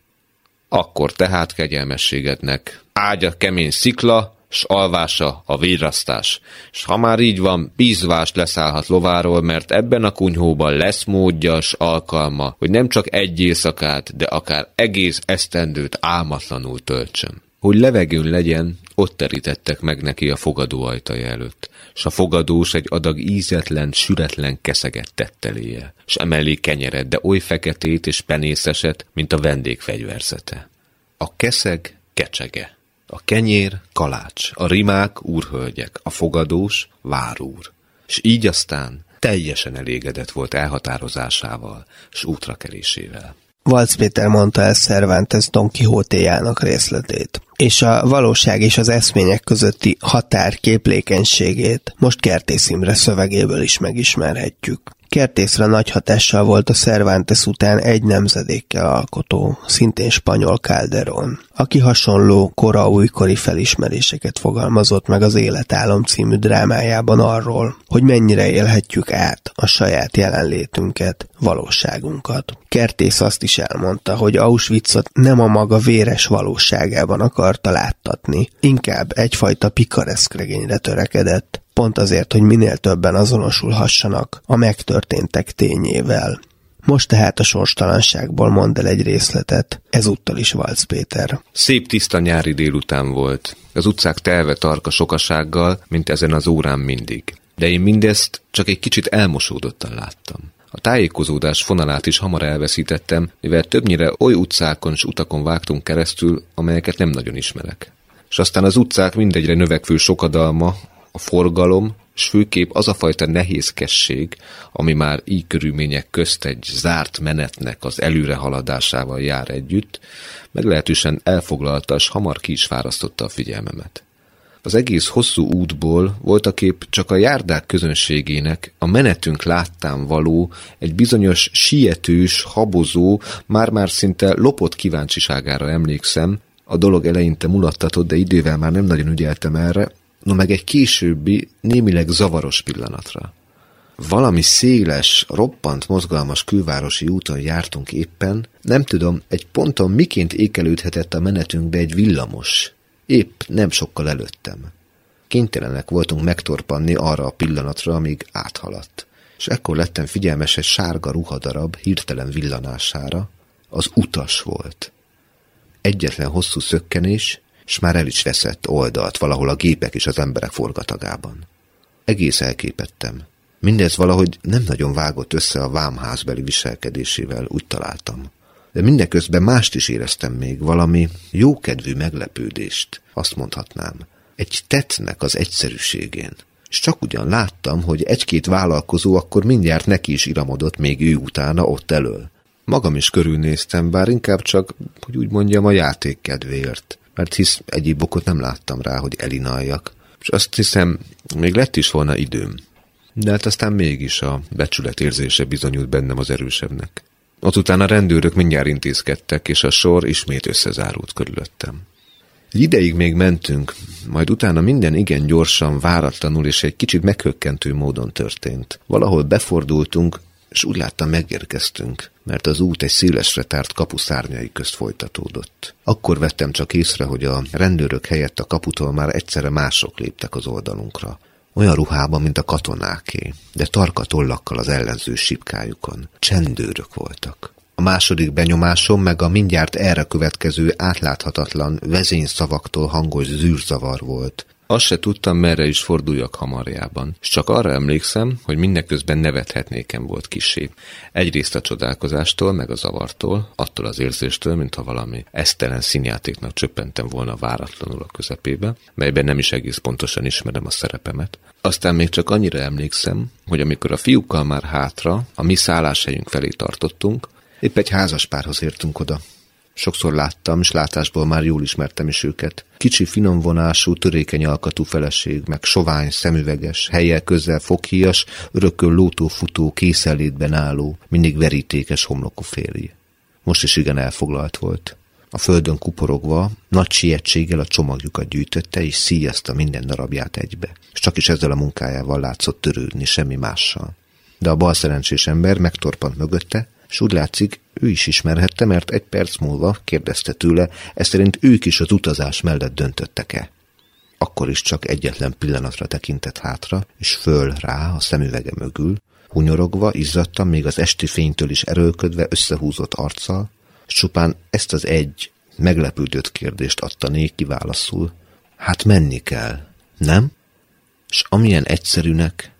Akkor tehát kegyelmességednek ágya kemény szikla, s alvása a vérrasztás. S ha már így van, bízvás leszállhat lováról, mert ebben a kunyhóban lesz módja s alkalma, hogy nem csak egy éjszakát, de akár egész esztendőt álmatlanul töltsön. Hogy levegőn legyen, ott terítettek meg neki a fogadó ajtaja előtt, s a fogadós egy adag ízetlen, süretlen keszeget tett eléje, s emellé kenyeret, de oly feketét és penészeset, mint a vendég fegyverzete. A keszeg kecsege. A kenyér kalács, a rimák úrhölgyek, a fogadós várúr. És így aztán teljesen elégedett volt elhatározásával, s útrakerésével. Valc Péter mondta el Cervantes Don Quixote-jának részletét, és a valóság és az eszmények közötti határ képlékenységét most Kertész Imre szövegéből is megismerhetjük. Kertészre nagy hatással volt a Cervantes után egy nemzedékkel alkotó, szintén spanyol Calderón, aki hasonló kora újkori felismeréseket fogalmazott meg az Életálom című drámájában arról, hogy mennyire élhetjük át a saját jelenlétünket, valóságunkat. Kertész azt is elmondta, hogy Auschwitzot nem a maga véres valóságában akarta láttatni, inkább egyfajta pikareszk regényre törekedett, pont azért, hogy minél többen azonosulhassanak a megtörténtek tényével. Most tehát a sorstalanságból mond el egy részletet, ezúttal is Valc Péter. Szép tiszta nyári délután volt. Az utcák telve tarka sokasággal, mint ezen az órán mindig. De én mindezt csak egy kicsit elmosódottan láttam. A tájékozódás fonalát is hamar elveszítettem, mivel többnyire oly utcákon s utakon vágtunk keresztül, amelyeket nem nagyon ismerek. És aztán az utcák mindegyre növekvő sokadalma, a forgalom, s főképp az a fajta nehézkesség, ami már így körülmények közt egy zárt menetnek az előrehaladásával jár együtt, meglehetősen elfoglalta, s hamar ki is fárasztotta a figyelmemet. Az egész hosszú útból voltak épp csak a járdák közönségének a menetünk láttán való, egy bizonyos sietős, habozó, már-már szinte lopott kíváncsiságára emlékszem, a dolog eleinte mulattatott, de idővel már nem nagyon ügyeltem erre, no meg egy későbbi, némileg zavaros pillanatra. Valami széles, roppant mozgalmas külvárosi úton jártunk éppen, nem tudom, egy ponton miként ékelődhetett a menetünkbe egy villamos, épp nem sokkal előttem. kénytelenek voltunk megtorpanni arra a pillanatra, amíg áthaladt. És ekkor lettem figyelmes egy sárga ruhadarab hirtelen villanására, az utas volt. Egyetlen hosszú szökkenés, és már el is veszett oldalt valahol a gépek és az emberek forgatagában. Egész elképettem. Mindez valahogy nem nagyon vágott össze a vámházbeli viselkedésével, úgy találtam. De mindeközben mást is éreztem még, valami jókedvű meglepődést, azt mondhatnám. Egy tettnek az egyszerűségén. És csak ugyan láttam, hogy egy-két vállalkozó akkor mindjárt neki is iramodott még ő utána ott elől. Magam is körülnéztem, bár inkább csak, hogy úgy mondjam, a játék kedvéért. Mert hisz egyéb okot nem láttam rá, hogy elinaljak. És azt hiszem, még lett is volna időm. De hát aztán mégis a becsület érzése bizonyult bennem az erősebbnek. Ott utána a rendőrök mindjárt intézkedtek, és a sor ismét összezárult körülöttem. Egy ideig még mentünk, majd utána minden igen gyorsan, váratlanul és egy kicsit meghökkentő módon történt. Valahol befordultunk, és úgy láttam megérkeztünk, mert az út egy szélesre tárt kapuszárnyai közt folytatódott. Akkor vettem csak észre, hogy a rendőrök helyett a kaputól már egyszerre mások léptek az oldalunkra. Olyan ruhában, mint a katonáké, de tarka tollakkal az ellenző sipkájukon. Csendőrök voltak. A második benyomásom meg a mindjárt erre következő átláthatatlan vezényszavaktól hangos zűrzavar volt. Azt se tudtam, merre is forduljak hamarjában, és csak arra emlékszem, hogy mindeközben nevethetnékem volt kisé. Egyrészt a csodálkozástól, meg a zavartól, attól az érzéstől, mintha valami esztelen színjátéknak csöppentem volna váratlanul a közepébe, melyben nem is egész pontosan ismerem a szerepemet. Aztán még csak annyira emlékszem, hogy amikor a fiúkkal már hátra, a mi szálláshelyünk felé tartottunk, épp egy házas párhoz értünk oda. Sokszor láttam, és látásból már jól ismertem is őket. Kicsi, finom vonású, törékeny alkatú feleség, meg sovány, szemüveges, helye közel foghíjas, örökön lótó-futó, készenlétben álló, mindig verítékes homlokú férj. Most is igen elfoglalt volt. A földön kuporogva, nagy sietséggel a csomagjukat gyűjtötte, és szíjazta minden darabját egybe. És csak is ezzel a munkájával látszott törődni, semmi mással. De a bal szerencsés ember megtorpant mögötte, és úgy látszik, ő is ismerhette, mert egy perc múlva kérdezte tőle, ezt szerint ők is az utazás mellett döntöttek-e. Akkor is csak egyetlen pillanatra tekintett hátra, és föl rá a szemüvege mögül, hunyorogva, izzadtan, még az esti fénytől is erőlködve, összehúzott arccal, és csupán ezt az egy meglepődött kérdést adta néki válaszul. Hát menni kell, nem? És amilyen egyszerűnek,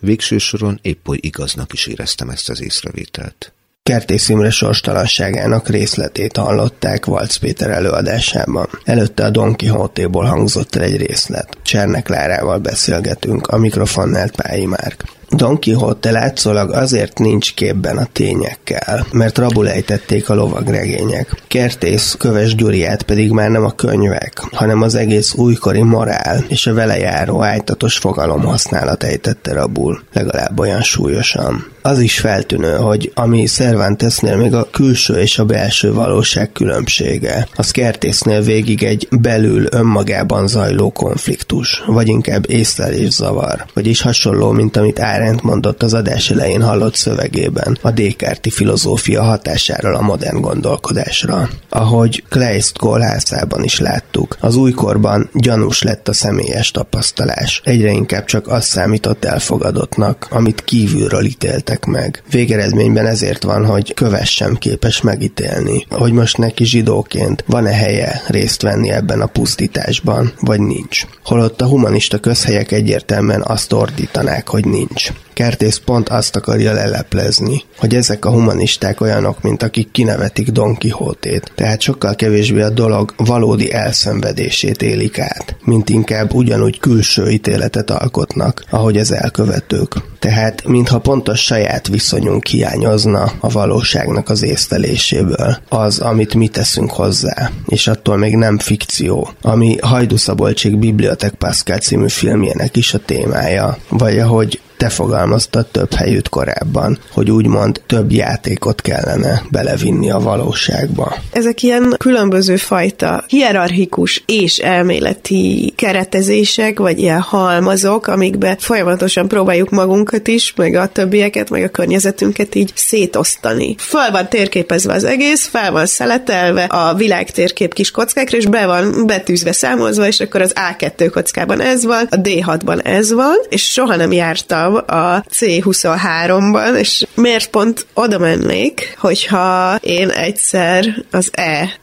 végső soron épp oly igaznak is éreztem ezt az észrevételt. Kertész Imre sorstalanságának részletét hallották Valc Péter előadásában. Előtte a Don Quixote-ból hangzott el egy részlet. Csernek Lárával beszélgetünk, a mikrofonnál Pályi Márk. Don Quixote látszólag azért nincs képben a tényekkel, mert rabul ejtették a lovagregények. Kertész Köves Gyuriát pedig már nem a könyvek, hanem az egész újkori morál és a vele járó ájtatos fogalom használat ejtette rabul, legalább olyan súlyosan. Az is feltűnő, hogy ami Cervantesnél még a külső és a belső valóság különbsége, az Kertésznél végig egy belül önmagában zajló konfliktus, vagy inkább észlelészavar, vagyis hasonló, mint amit Arendt mondott az adás elején hallott szövegében a Descartes filozófia hatásáról a modern gondolkodásra. Ahogy Kleist kolhászában is láttuk, az újkorban gyanús lett a személyes tapasztalás. Egyre inkább csak az számított elfogadottnak, amit kívülről ítéltek meg. Végeredményben ezért van, hogy köves sem képes megítélni, hogy most neki zsidóként van-e helye részt venni ebben a pusztításban, vagy nincs. Holott a humanista közhelyek egyértelműen azt ordítanák, hogy nincs. Kertész pont azt akarja leleplezni, hogy ezek a humanisták olyanok, mint akik kinevetik Don Quixote-t, tehát sokkal kevésbé a dolog valódi elszenvedését élik át, mint inkább ugyanúgy külső ítéletet alkotnak, ahogy az elkövetők. Tehát, mintha pont a saját viszonyunk hiányozna a valóságnak az észleléséből, az, amit mi teszünk hozzá, és attól még nem fikció, ami Hajdú Szabolcsik Bibliotek Pascal című filmjének is a témája, vagy ahogy te fogalmaztad több helyütt korábban, hogy úgymond több játékot kellene belevinni a valóságba. Ezek ilyen különböző fajta hierarchikus és elméleti keretezések, vagy ilyen halmazok, amikbe folyamatosan próbáljuk magunkat is, meg a többieket, meg a környezetünket így szétosztani. Föl van térképezve az egész, fel van szeletelve a világ térkép kis kockákra, és be van betűzve, számolva, és akkor az A2 kockában ez van, a D6-ban ez van, és soha nem jártam a C23-ban, és miért pont oda mennék, hogyha én egyszer az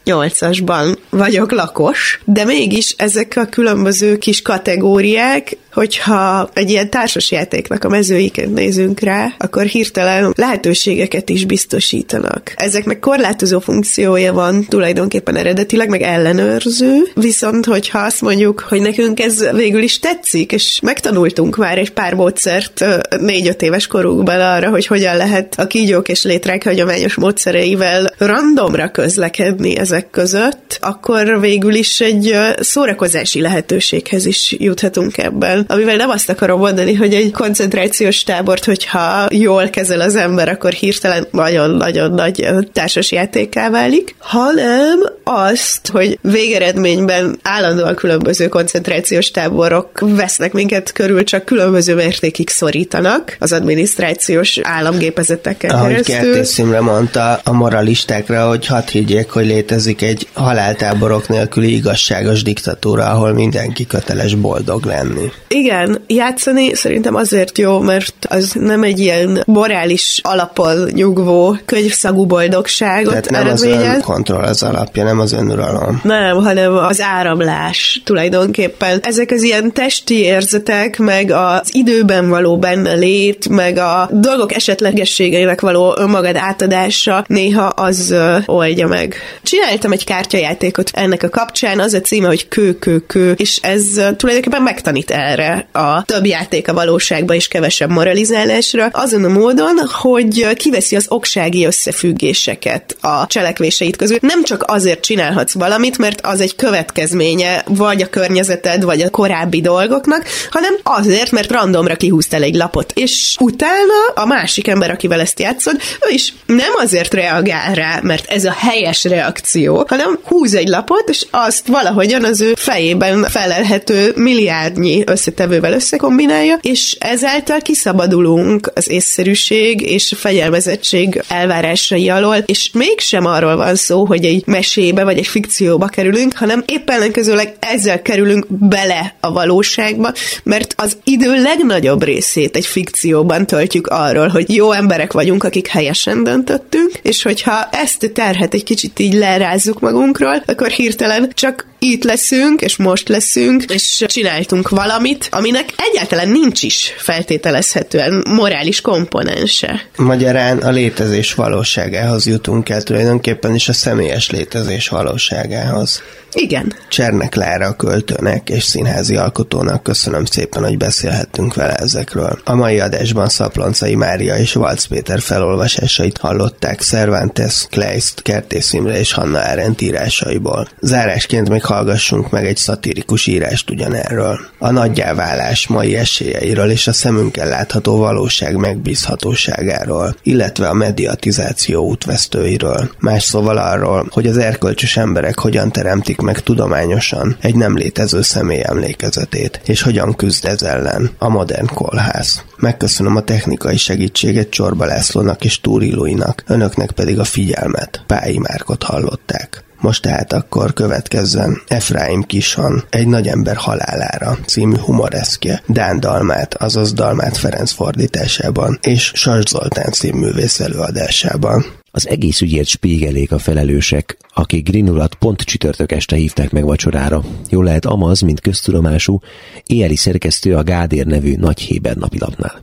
E8-asban vagyok lakos, de mégis ezek a különböző kis kategóriák hogyha egy ilyen társasjátéknak a mezőiket nézünk rá, akkor hirtelen lehetőségeket is biztosítanak. Ezeknek korlátozó funkciója van tulajdonképpen eredetileg, meg ellenőrző, viszont hogyha azt mondjuk, hogy nekünk ez végül is tetszik, és megtanultunk már egy pár módszert négy-öt éves korunkban arra, hogy hogyan lehet a kígyók és létrák hagyományos módszereivel randomra közlekedni ezek között, akkor végül is egy szórakozási lehetőséghez is juthatunk ebben amivel nem azt akarom mondani, hogy egy koncentrációs tábort, hogyha jól kezel az ember, akkor hirtelen nagyon-nagyon nagy társas játékká válik, hanem azt, hogy végeredményben állandóan különböző koncentrációs táborok vesznek minket körül, csak különböző mértékig szorítanak az adminisztrációs államgépezeteken Ahogy keresztül. Kertész Imre mondta a moralistákra, hogy hadd higgyék, hogy létezik egy haláltáborok nélküli igazságos diktatúra, ahol mindenki köteles boldog lenni. Igen, játszani szerintem azért jó, mert az nem egy ilyen morális alapon nyugvó könyvszagú boldogságot Tehát nem az eredményez. önkontroll az alapja, nem az önuralom. Nem, hanem az áramlás tulajdonképpen. Ezek az ilyen testi érzetek, meg az időben való benne lét, meg a dolgok esetlegességeinek való önmagad átadása néha az ö, oldja meg. Csináltam egy kártyajátékot ennek a kapcsán, az a címe, hogy kő, kő, kő, és ez tulajdonképpen megtanít erre a több játék a valóságba és kevesebb moralizálásra, azon a módon, hogy kiveszi az oksági összefüggéseket a cselekvéseit közül. Nem csak azért csinálhatsz valamit, mert az egy következménye vagy a környezeted, vagy a korábbi dolgoknak, hanem azért, mert randomra kihúztál egy lapot. És utána a másik ember, akivel ezt játszod, ő is nem azért reagál rá, mert ez a helyes reakció, hanem húz egy lapot, és azt valahogyan az ő fejében felelhető milliárdnyi összetevővel összekombinálja, és ezáltal kiszabadulunk az észszerűség és a fegyelmezettség elvárásai alól, és mégsem arról van szó, hogy egy mesébe vagy egy fikcióba kerülünk, hanem éppen ellenkezőleg ezzel kerülünk bele a valóságba, mert az idő legnagyobb részét egy fikcióban töltjük arról, hogy jó emberek vagyunk, akik helyesen döntöttünk, és hogyha ezt a terhet egy kicsit így lerázzuk magunkról, akkor hirtelen csak itt leszünk, és most leszünk, és csináltunk valamit, aminek egyáltalán nincs is feltételezhetően morális komponense. Magyarán a létezés valóságához jutunk el tulajdonképpen, és a személyes létezés valóságához. Igen. Csernek Lára a költőnek és színházi alkotónak köszönöm szépen, hogy beszélhettünk vele ezekről. A mai adásban Szaploncai Mária és Valc Péter felolvasásait hallották Cervantes, Kleist, Kertész Imre és Hanna Arendt írásaiból. Zárásként még hallgassunk meg egy szatirikus írást ugyanerről. A nagyjáválás mai esélyeiről és a szemünkkel látható valóság megbízhatóságáról, illetve a mediatizáció útvesztőiről. Más szóval arról, hogy az erkölcsös emberek hogyan teremtik meg tudományosan egy nem létező személy emlékezetét, és hogyan küzd ez ellen a modern kolház. Megköszönöm a technikai segítséget Csorba Lászlónak és Túri Luinak, önöknek pedig a figyelmet. Pályi Márkot hallották. Most tehát akkor következzen Efraim Kison, egy nagy ember halálára című humoreszkje, Dán Dalmát, azaz Dalmát Ferenc fordításában, és Sas Zoltán színművész előadásában. Az egész ügyért spégelék a felelősek, akik Green urat pont csütörtök este hívták meg vacsorára. Jól lehet Amaz, mint köztudomású, éjjeli szerkesztő a Gádér nevű nagy Héber napilapnál.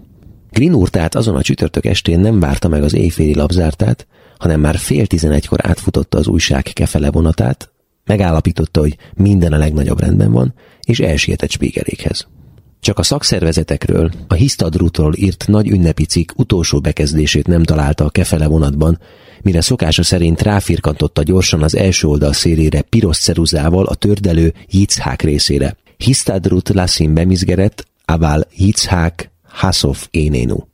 Green úr tehát azon a csütörtök estén nem várta meg az éjféli lapzártát, hanem már fél tizenegykor átfutotta az újság kefele vonatát, megállapította, hogy minden a legnagyobb rendben van, és elsietett spégelékhez. Csak a szakszervezetekről, a Hisztadrútról írt nagy ünnepi cikk utolsó bekezdését nem találta a kefele vonatban, mire szokása szerint ráfirkantotta gyorsan az első oldal szélére piros ceruzával a tördelő Yitzhák részére. Hisztadrút lassim bemizgerett, aval Yitzhák Hasov Énénu,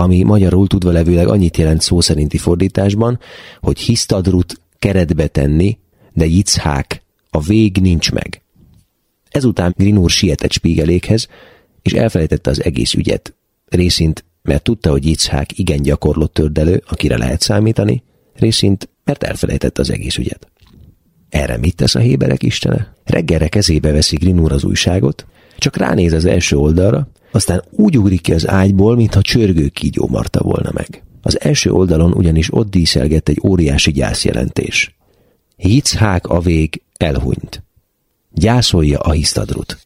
ami magyarul tudva levőleg annyit jelent szó szerinti fordításban, hogy hisztadrut keretbe tenni, de Yitzhák, a vég nincs meg. Ezután Green úr sietett Spiegelékhez, és elfelejtette az egész ügyet. Részint, mert tudta, hogy Yitzhák igen gyakorlott tördelő, akire lehet számítani, részint, mert elfelejtette az egész ügyet. Erre mit tesz a héberek istene? Reggelre kezébe veszi Green úr az újságot, csak ránéz az első oldalra, aztán úgy ugrik ki az ágyból, mintha csörgő kígyó marta volna meg. Az első oldalon ugyanis ott díszelgett egy óriási gyászjelentés. Yitzhák a vég elhunyt. Gyászolja a hisztadrut.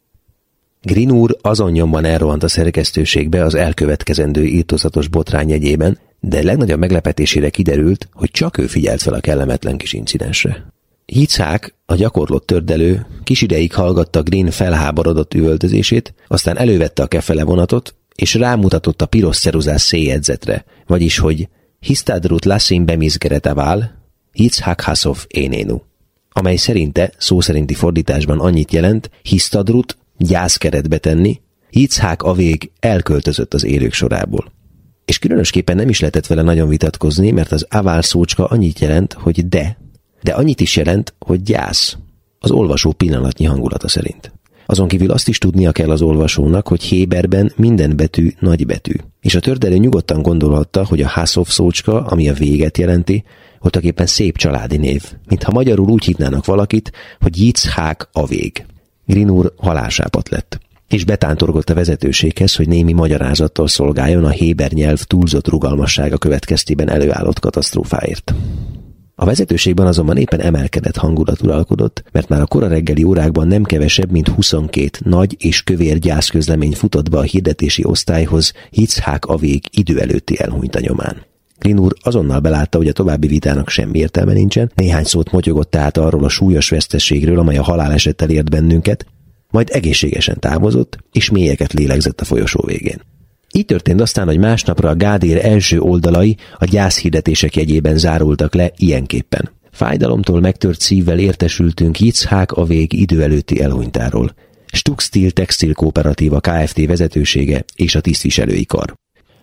Green úr azon nyomban elrohant a szerkesztőségbe az elkövetkezendő írtozatos botrány jegyében, de legnagyobb meglepetésére kiderült, hogy csak ő figyelt fel a kellemetlen kis incidensre. Yitzhák, a gyakorlott tördelő, kis ideig hallgatta Green felháborodott üvöltözését, aztán elővette a kefele vonatot, és rámutatott a piros ceruzás széjegyzetre, vagyis, hogy Hisztádrut lassim bemizgeret avál, Yitzhak Hasov énénu, amely szerinte szó szerinti fordításban annyit jelent, Hisztadrut gyászkeretbe tenni, Yitzhák a vég elköltözött az élők sorából. És különösképpen nem is lehetett vele nagyon vitatkozni, mert az avál szócska annyit jelent, hogy de, de annyit is jelent, hogy gyász, az olvasó pillanatnyi hangulata szerint. Azon kívül azt is tudnia kell az olvasónak, hogy Héberben minden betű nagy betű. És a tördelő nyugodtan gondolhatta, hogy a Hászov szócska, ami a véget jelenti, voltaképpen szép családi név, mintha magyarul úgy hívnának valakit, hogy Yitzhák a vég. Green úr halásápat lett és betántorgott a vezetőséghez, hogy némi magyarázattal szolgáljon a héber nyelv túlzott rugalmassága következtében előállott katasztrófáért. A vezetőségben azonban éppen emelkedett hangulat uralkodott, mert már a kora reggeli órákban nem kevesebb, mint 22 nagy és kövér gyászközlemény futott be a hirdetési osztályhoz Hitzhák a vég idő előtti elhunyt a nyomán. Green úr azonnal belátta, hogy a további vitának semmi értelme nincsen, néhány szót motyogott tehát arról a súlyos vesztességről, amely a halálesettel ért bennünket, majd egészségesen távozott, és mélyeket lélegzett a folyosó végén. Így történt aztán, hogy másnapra a Gádér első oldalai a gyászhirdetések jegyében zárultak le ilyenképpen. Fájdalomtól megtört szívvel értesültünk Yitzhák a vég idő előtti elhunytáról. Stuxtil Textil Kooperatíva Kft. vezetősége és a tisztviselői kar.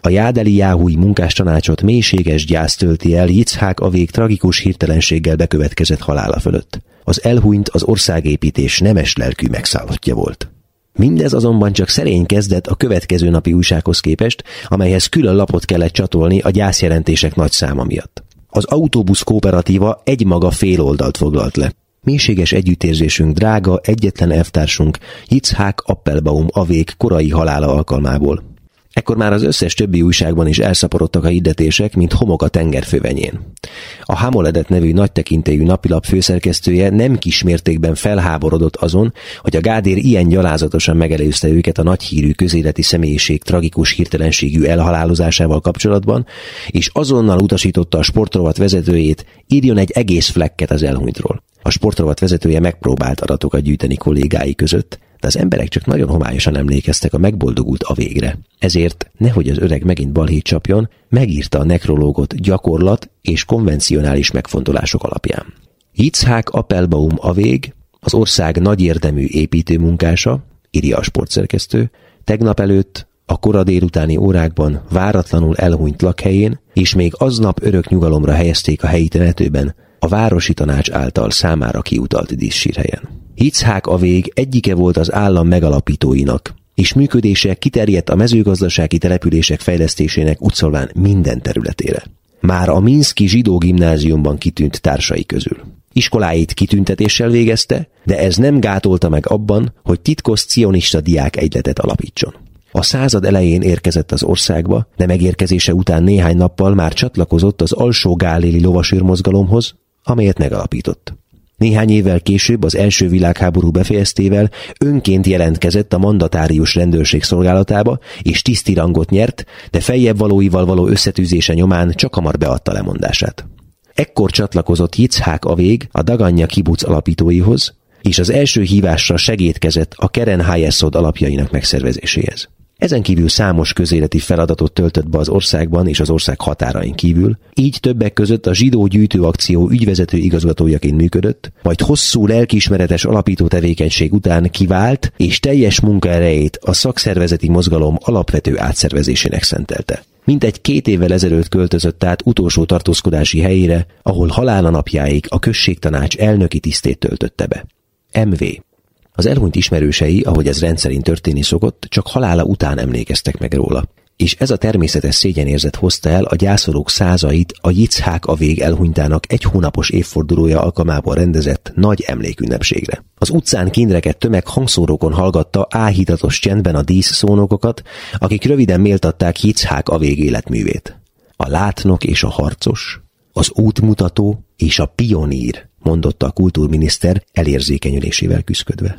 A Jádeli Jáhúi munkástanácsot mélységes gyász tölti el Yitzhák a vég tragikus hirtelenséggel bekövetkezett halála fölött. Az elhunyt az országépítés nemes lelkű megszállottja volt. Mindez azonban csak szerény kezdett a következő napi újsághoz képest, amelyhez külön lapot kellett csatolni a gyászjelentések nagy száma miatt. Az autóbusz kooperatíva egymaga fél oldalt foglalt le. Mélységes együttérzésünk drága, egyetlen elvtársunk, Yitzhák Appelbaum avék korai halála alkalmából. Ekkor már az összes többi újságban is elszaporodtak a hirdetések, mint homok a tengerfővenyén. A Hamoledet nevű nagy tekintélyű napilap főszerkesztője nem kismértékben felháborodott azon, hogy a Gádér ilyen gyalázatosan megelőzte őket a nagyhírű közéleti személyiség tragikus hirtelenségű elhalálozásával kapcsolatban, és azonnal utasította a sportrovat vezetőjét, írjon egy egész flekket az elhunytról. A sportrovat vezetője megpróbált adatokat gyűjteni kollégái között, de az emberek csak nagyon homályosan emlékeztek a megboldogult a végre. Ezért, nehogy az öreg megint balhét csapjon, megírta a nekrológot gyakorlat és konvencionális megfontolások alapján. Yitzhák Appelbaum a vég, az ország nagy érdemű építőmunkása, írja a sportszerkesztő, tegnap előtt a kora délutáni órákban váratlanul elhunyt lakhelyén, és még aznap örök nyugalomra helyezték a helyi temetőben a városi tanács által számára kiutalt díszsírhelyen. Hitzhák a vég egyike volt az állam megalapítóinak, és működése kiterjedt a mezőgazdasági települések fejlesztésének utcolván minden területére. Már a Minszki zsidó gimnáziumban kitűnt társai közül. Iskoláit kitüntetéssel végezte, de ez nem gátolta meg abban, hogy titkos cionista diák egyletet alapítson. A század elején érkezett az országba, de megérkezése után néhány nappal már csatlakozott az alsó gáléli lovasőrmozgalomhoz, amelyet megalapított. Néhány évvel később, az első világháború befejeztével önként jelentkezett a mandatárius rendőrség szolgálatába, és tiszti rangot nyert, de feljebb valóival való összetűzése nyomán csak hamar beadta lemondását. Ekkor csatlakozott Yitzhák a vég a Daganya kibuc alapítóihoz, és az első hívásra segítkezett a Keren Hayesod alapjainak megszervezéséhez. Ezen kívül számos közéleti feladatot töltött be az országban és az ország határain kívül, így többek között a zsidó gyűjtőakció ügyvezető igazgatójaként működött, majd hosszú lelkiismeretes alapító tevékenység után kivált és teljes munkaerejét a szakszervezeti mozgalom alapvető átszervezésének szentelte. Mintegy két évvel ezelőtt költözött át utolsó tartózkodási helyére, ahol halála napjáig a községtanács elnöki tisztét töltötte be. MV. Az elhunyt ismerősei, ahogy ez rendszerint történni szokott, csak halála után emlékeztek meg róla. És ez a természetes szégyenérzet hozta el a gyászolók százait a Yitzhák a vég elhunytának egy hónapos évfordulója alkalmából rendezett nagy emlékünnepségre. Az utcán kindreket tömeg hangszórókon hallgatta áhítatos csendben a díszszónokokat, akik röviden méltatták Yitzhák a vég életművét. A látnok és a harcos, az útmutató és a pionír mondotta a kultúrminiszter elérzékenyülésével küszködve.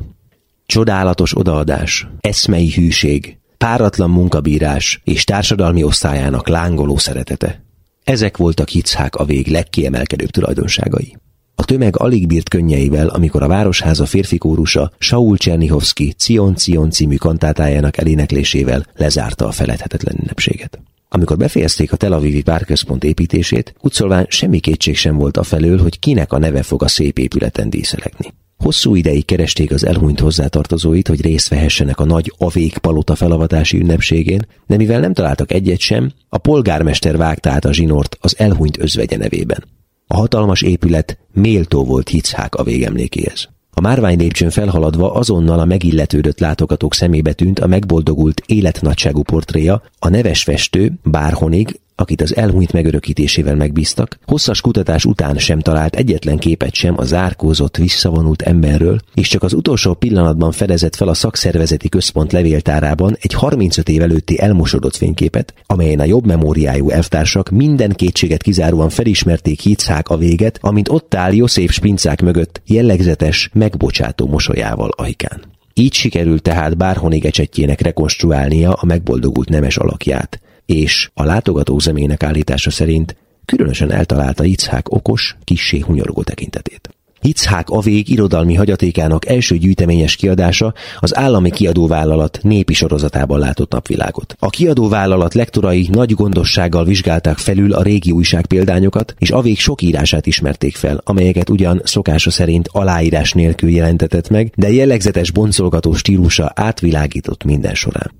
Csodálatos odaadás, eszmei hűség, páratlan munkabírás és társadalmi osztályának lángoló szeretete. Ezek voltak Hitzhák a vég legkiemelkedőbb tulajdonságai. A tömeg alig bírt könnyeivel, amikor a Városháza férfi kórusa Saul Csernihovski Cion Cion című kantátájának eléneklésével lezárta a feledhetetlen ünnepséget. Amikor befejezték a Tel Avivi párközpont építését, Utszolván semmi kétség sem volt afelől, hogy kinek a neve fog a szép épületen díszelegni. Hosszú ideig keresték az elhunyt hozzátartozóit, hogy részt vehessenek a nagy avék palota felavatási ünnepségén, de mivel nem találtak egyet sem, a polgármester vágta át a zsinort az elhunyt özvegye nevében. A hatalmas épület méltó volt Hitzhák a végemlékéhez. A márvány lépcsőn felhaladva azonnal a megilletődött látogatók szemébe tűnt a megboldogult életnagyságú portréja, a neves festő, bárhonig, akit az elhunyt megörökítésével megbíztak, hosszas kutatás után sem talált egyetlen képet sem a zárkózott, visszavonult emberről, és csak az utolsó pillanatban fedezett fel a szakszervezeti központ levéltárában egy 35 év előtti elmosodott fényképet, amelyen a jobb memóriájú elvtársak minden kétséget kizáróan felismerték Hitzhák a véget, amint ott áll Joszép spincák mögött jellegzetes, megbocsátó mosolyával ajkán. Így sikerült tehát bárhonig ecsetjének rekonstruálnia a megboldogult nemes alakját és a látogató zemének állítása szerint különösen eltalálta Itzhák okos, kissé hunyorgó tekintetét. Itzhák vég irodalmi hagyatékának első gyűjteményes kiadása az állami kiadóvállalat népi sorozatában látott napvilágot. A kiadóvállalat lektorai nagy gondossággal vizsgálták felül a régi újság példányokat, és vég sok írását ismerték fel, amelyeket ugyan szokása szerint aláírás nélkül jelentetett meg, de jellegzetes boncolgató stílusa átvilágított minden során.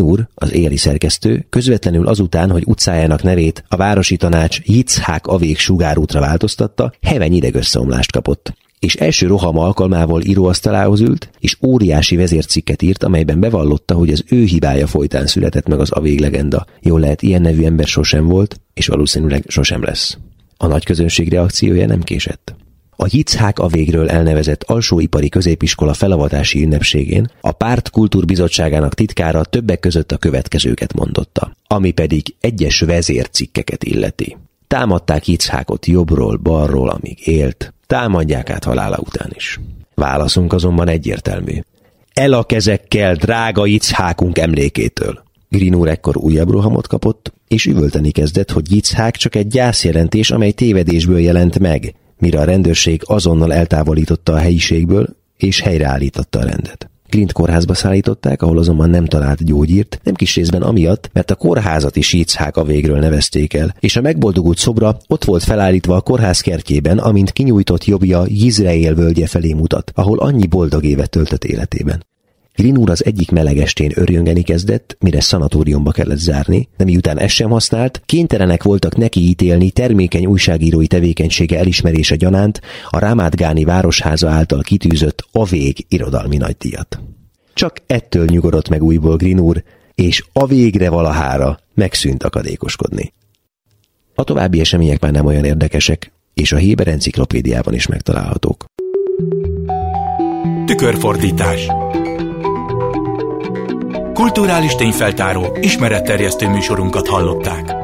Úr, az éli szerkesztő, közvetlenül azután, hogy utcájának nevét a városi tanács Yitzhák Avék sugárútra változtatta, heveny idegösszeomlást kapott és első roham alkalmával íróasztalához ült, és óriási vezércikket írt, amelyben bevallotta, hogy az ő hibája folytán született meg az avég legenda. Jól lehet, ilyen nevű ember sosem volt, és valószínűleg sosem lesz. A nagy közönség reakciója nem késett. A Yitzhák a végről elnevezett alsóipari középiskola felavatási ünnepségén a párt kultúrbizottságának titkára többek között a következőket mondotta, ami pedig egyes vezércikkeket illeti. Támadták Yitzhákot jobbról, balról, amíg élt, támadják át halála után is. Válaszunk azonban egyértelmű. El a kezekkel, drága Yitzhákunk emlékétől! Green ekkor újabb rohamot kapott, és üvölteni kezdett, hogy Yitzhák csak egy gyászjelentés, amely tévedésből jelent meg, mire a rendőrség azonnal eltávolította a helyiségből, és helyreállította a rendet. Grint kórházba szállították, ahol azonban nem talált gyógyírt, nem kis részben amiatt, mert a kórházat is Yitzhák a végről nevezték el, és a megboldogult szobra ott volt felállítva a kórház kertjében, amint kinyújtott jobbja Izrael völgye felé mutat, ahol annyi boldog évet töltött életében. Green úr az egyik melegestén örjöngeni kezdett, mire szanatóriumba kellett zárni, de miután ezt sem használt, kénytelenek voltak neki ítélni termékeny újságírói tevékenysége elismerése gyanánt a Rámátgáni Városháza által kitűzött a vég irodalmi nagydíjat. Csak ettől nyugodott meg újból Green úr, és a végre valahára megszűnt akadékoskodni. A további események már nem olyan érdekesek, és a Héber enciklopédiában is megtalálhatók. Tükörfordítás Kulturális tényfeltáró, ismeretterjesztő műsorunkat hallották.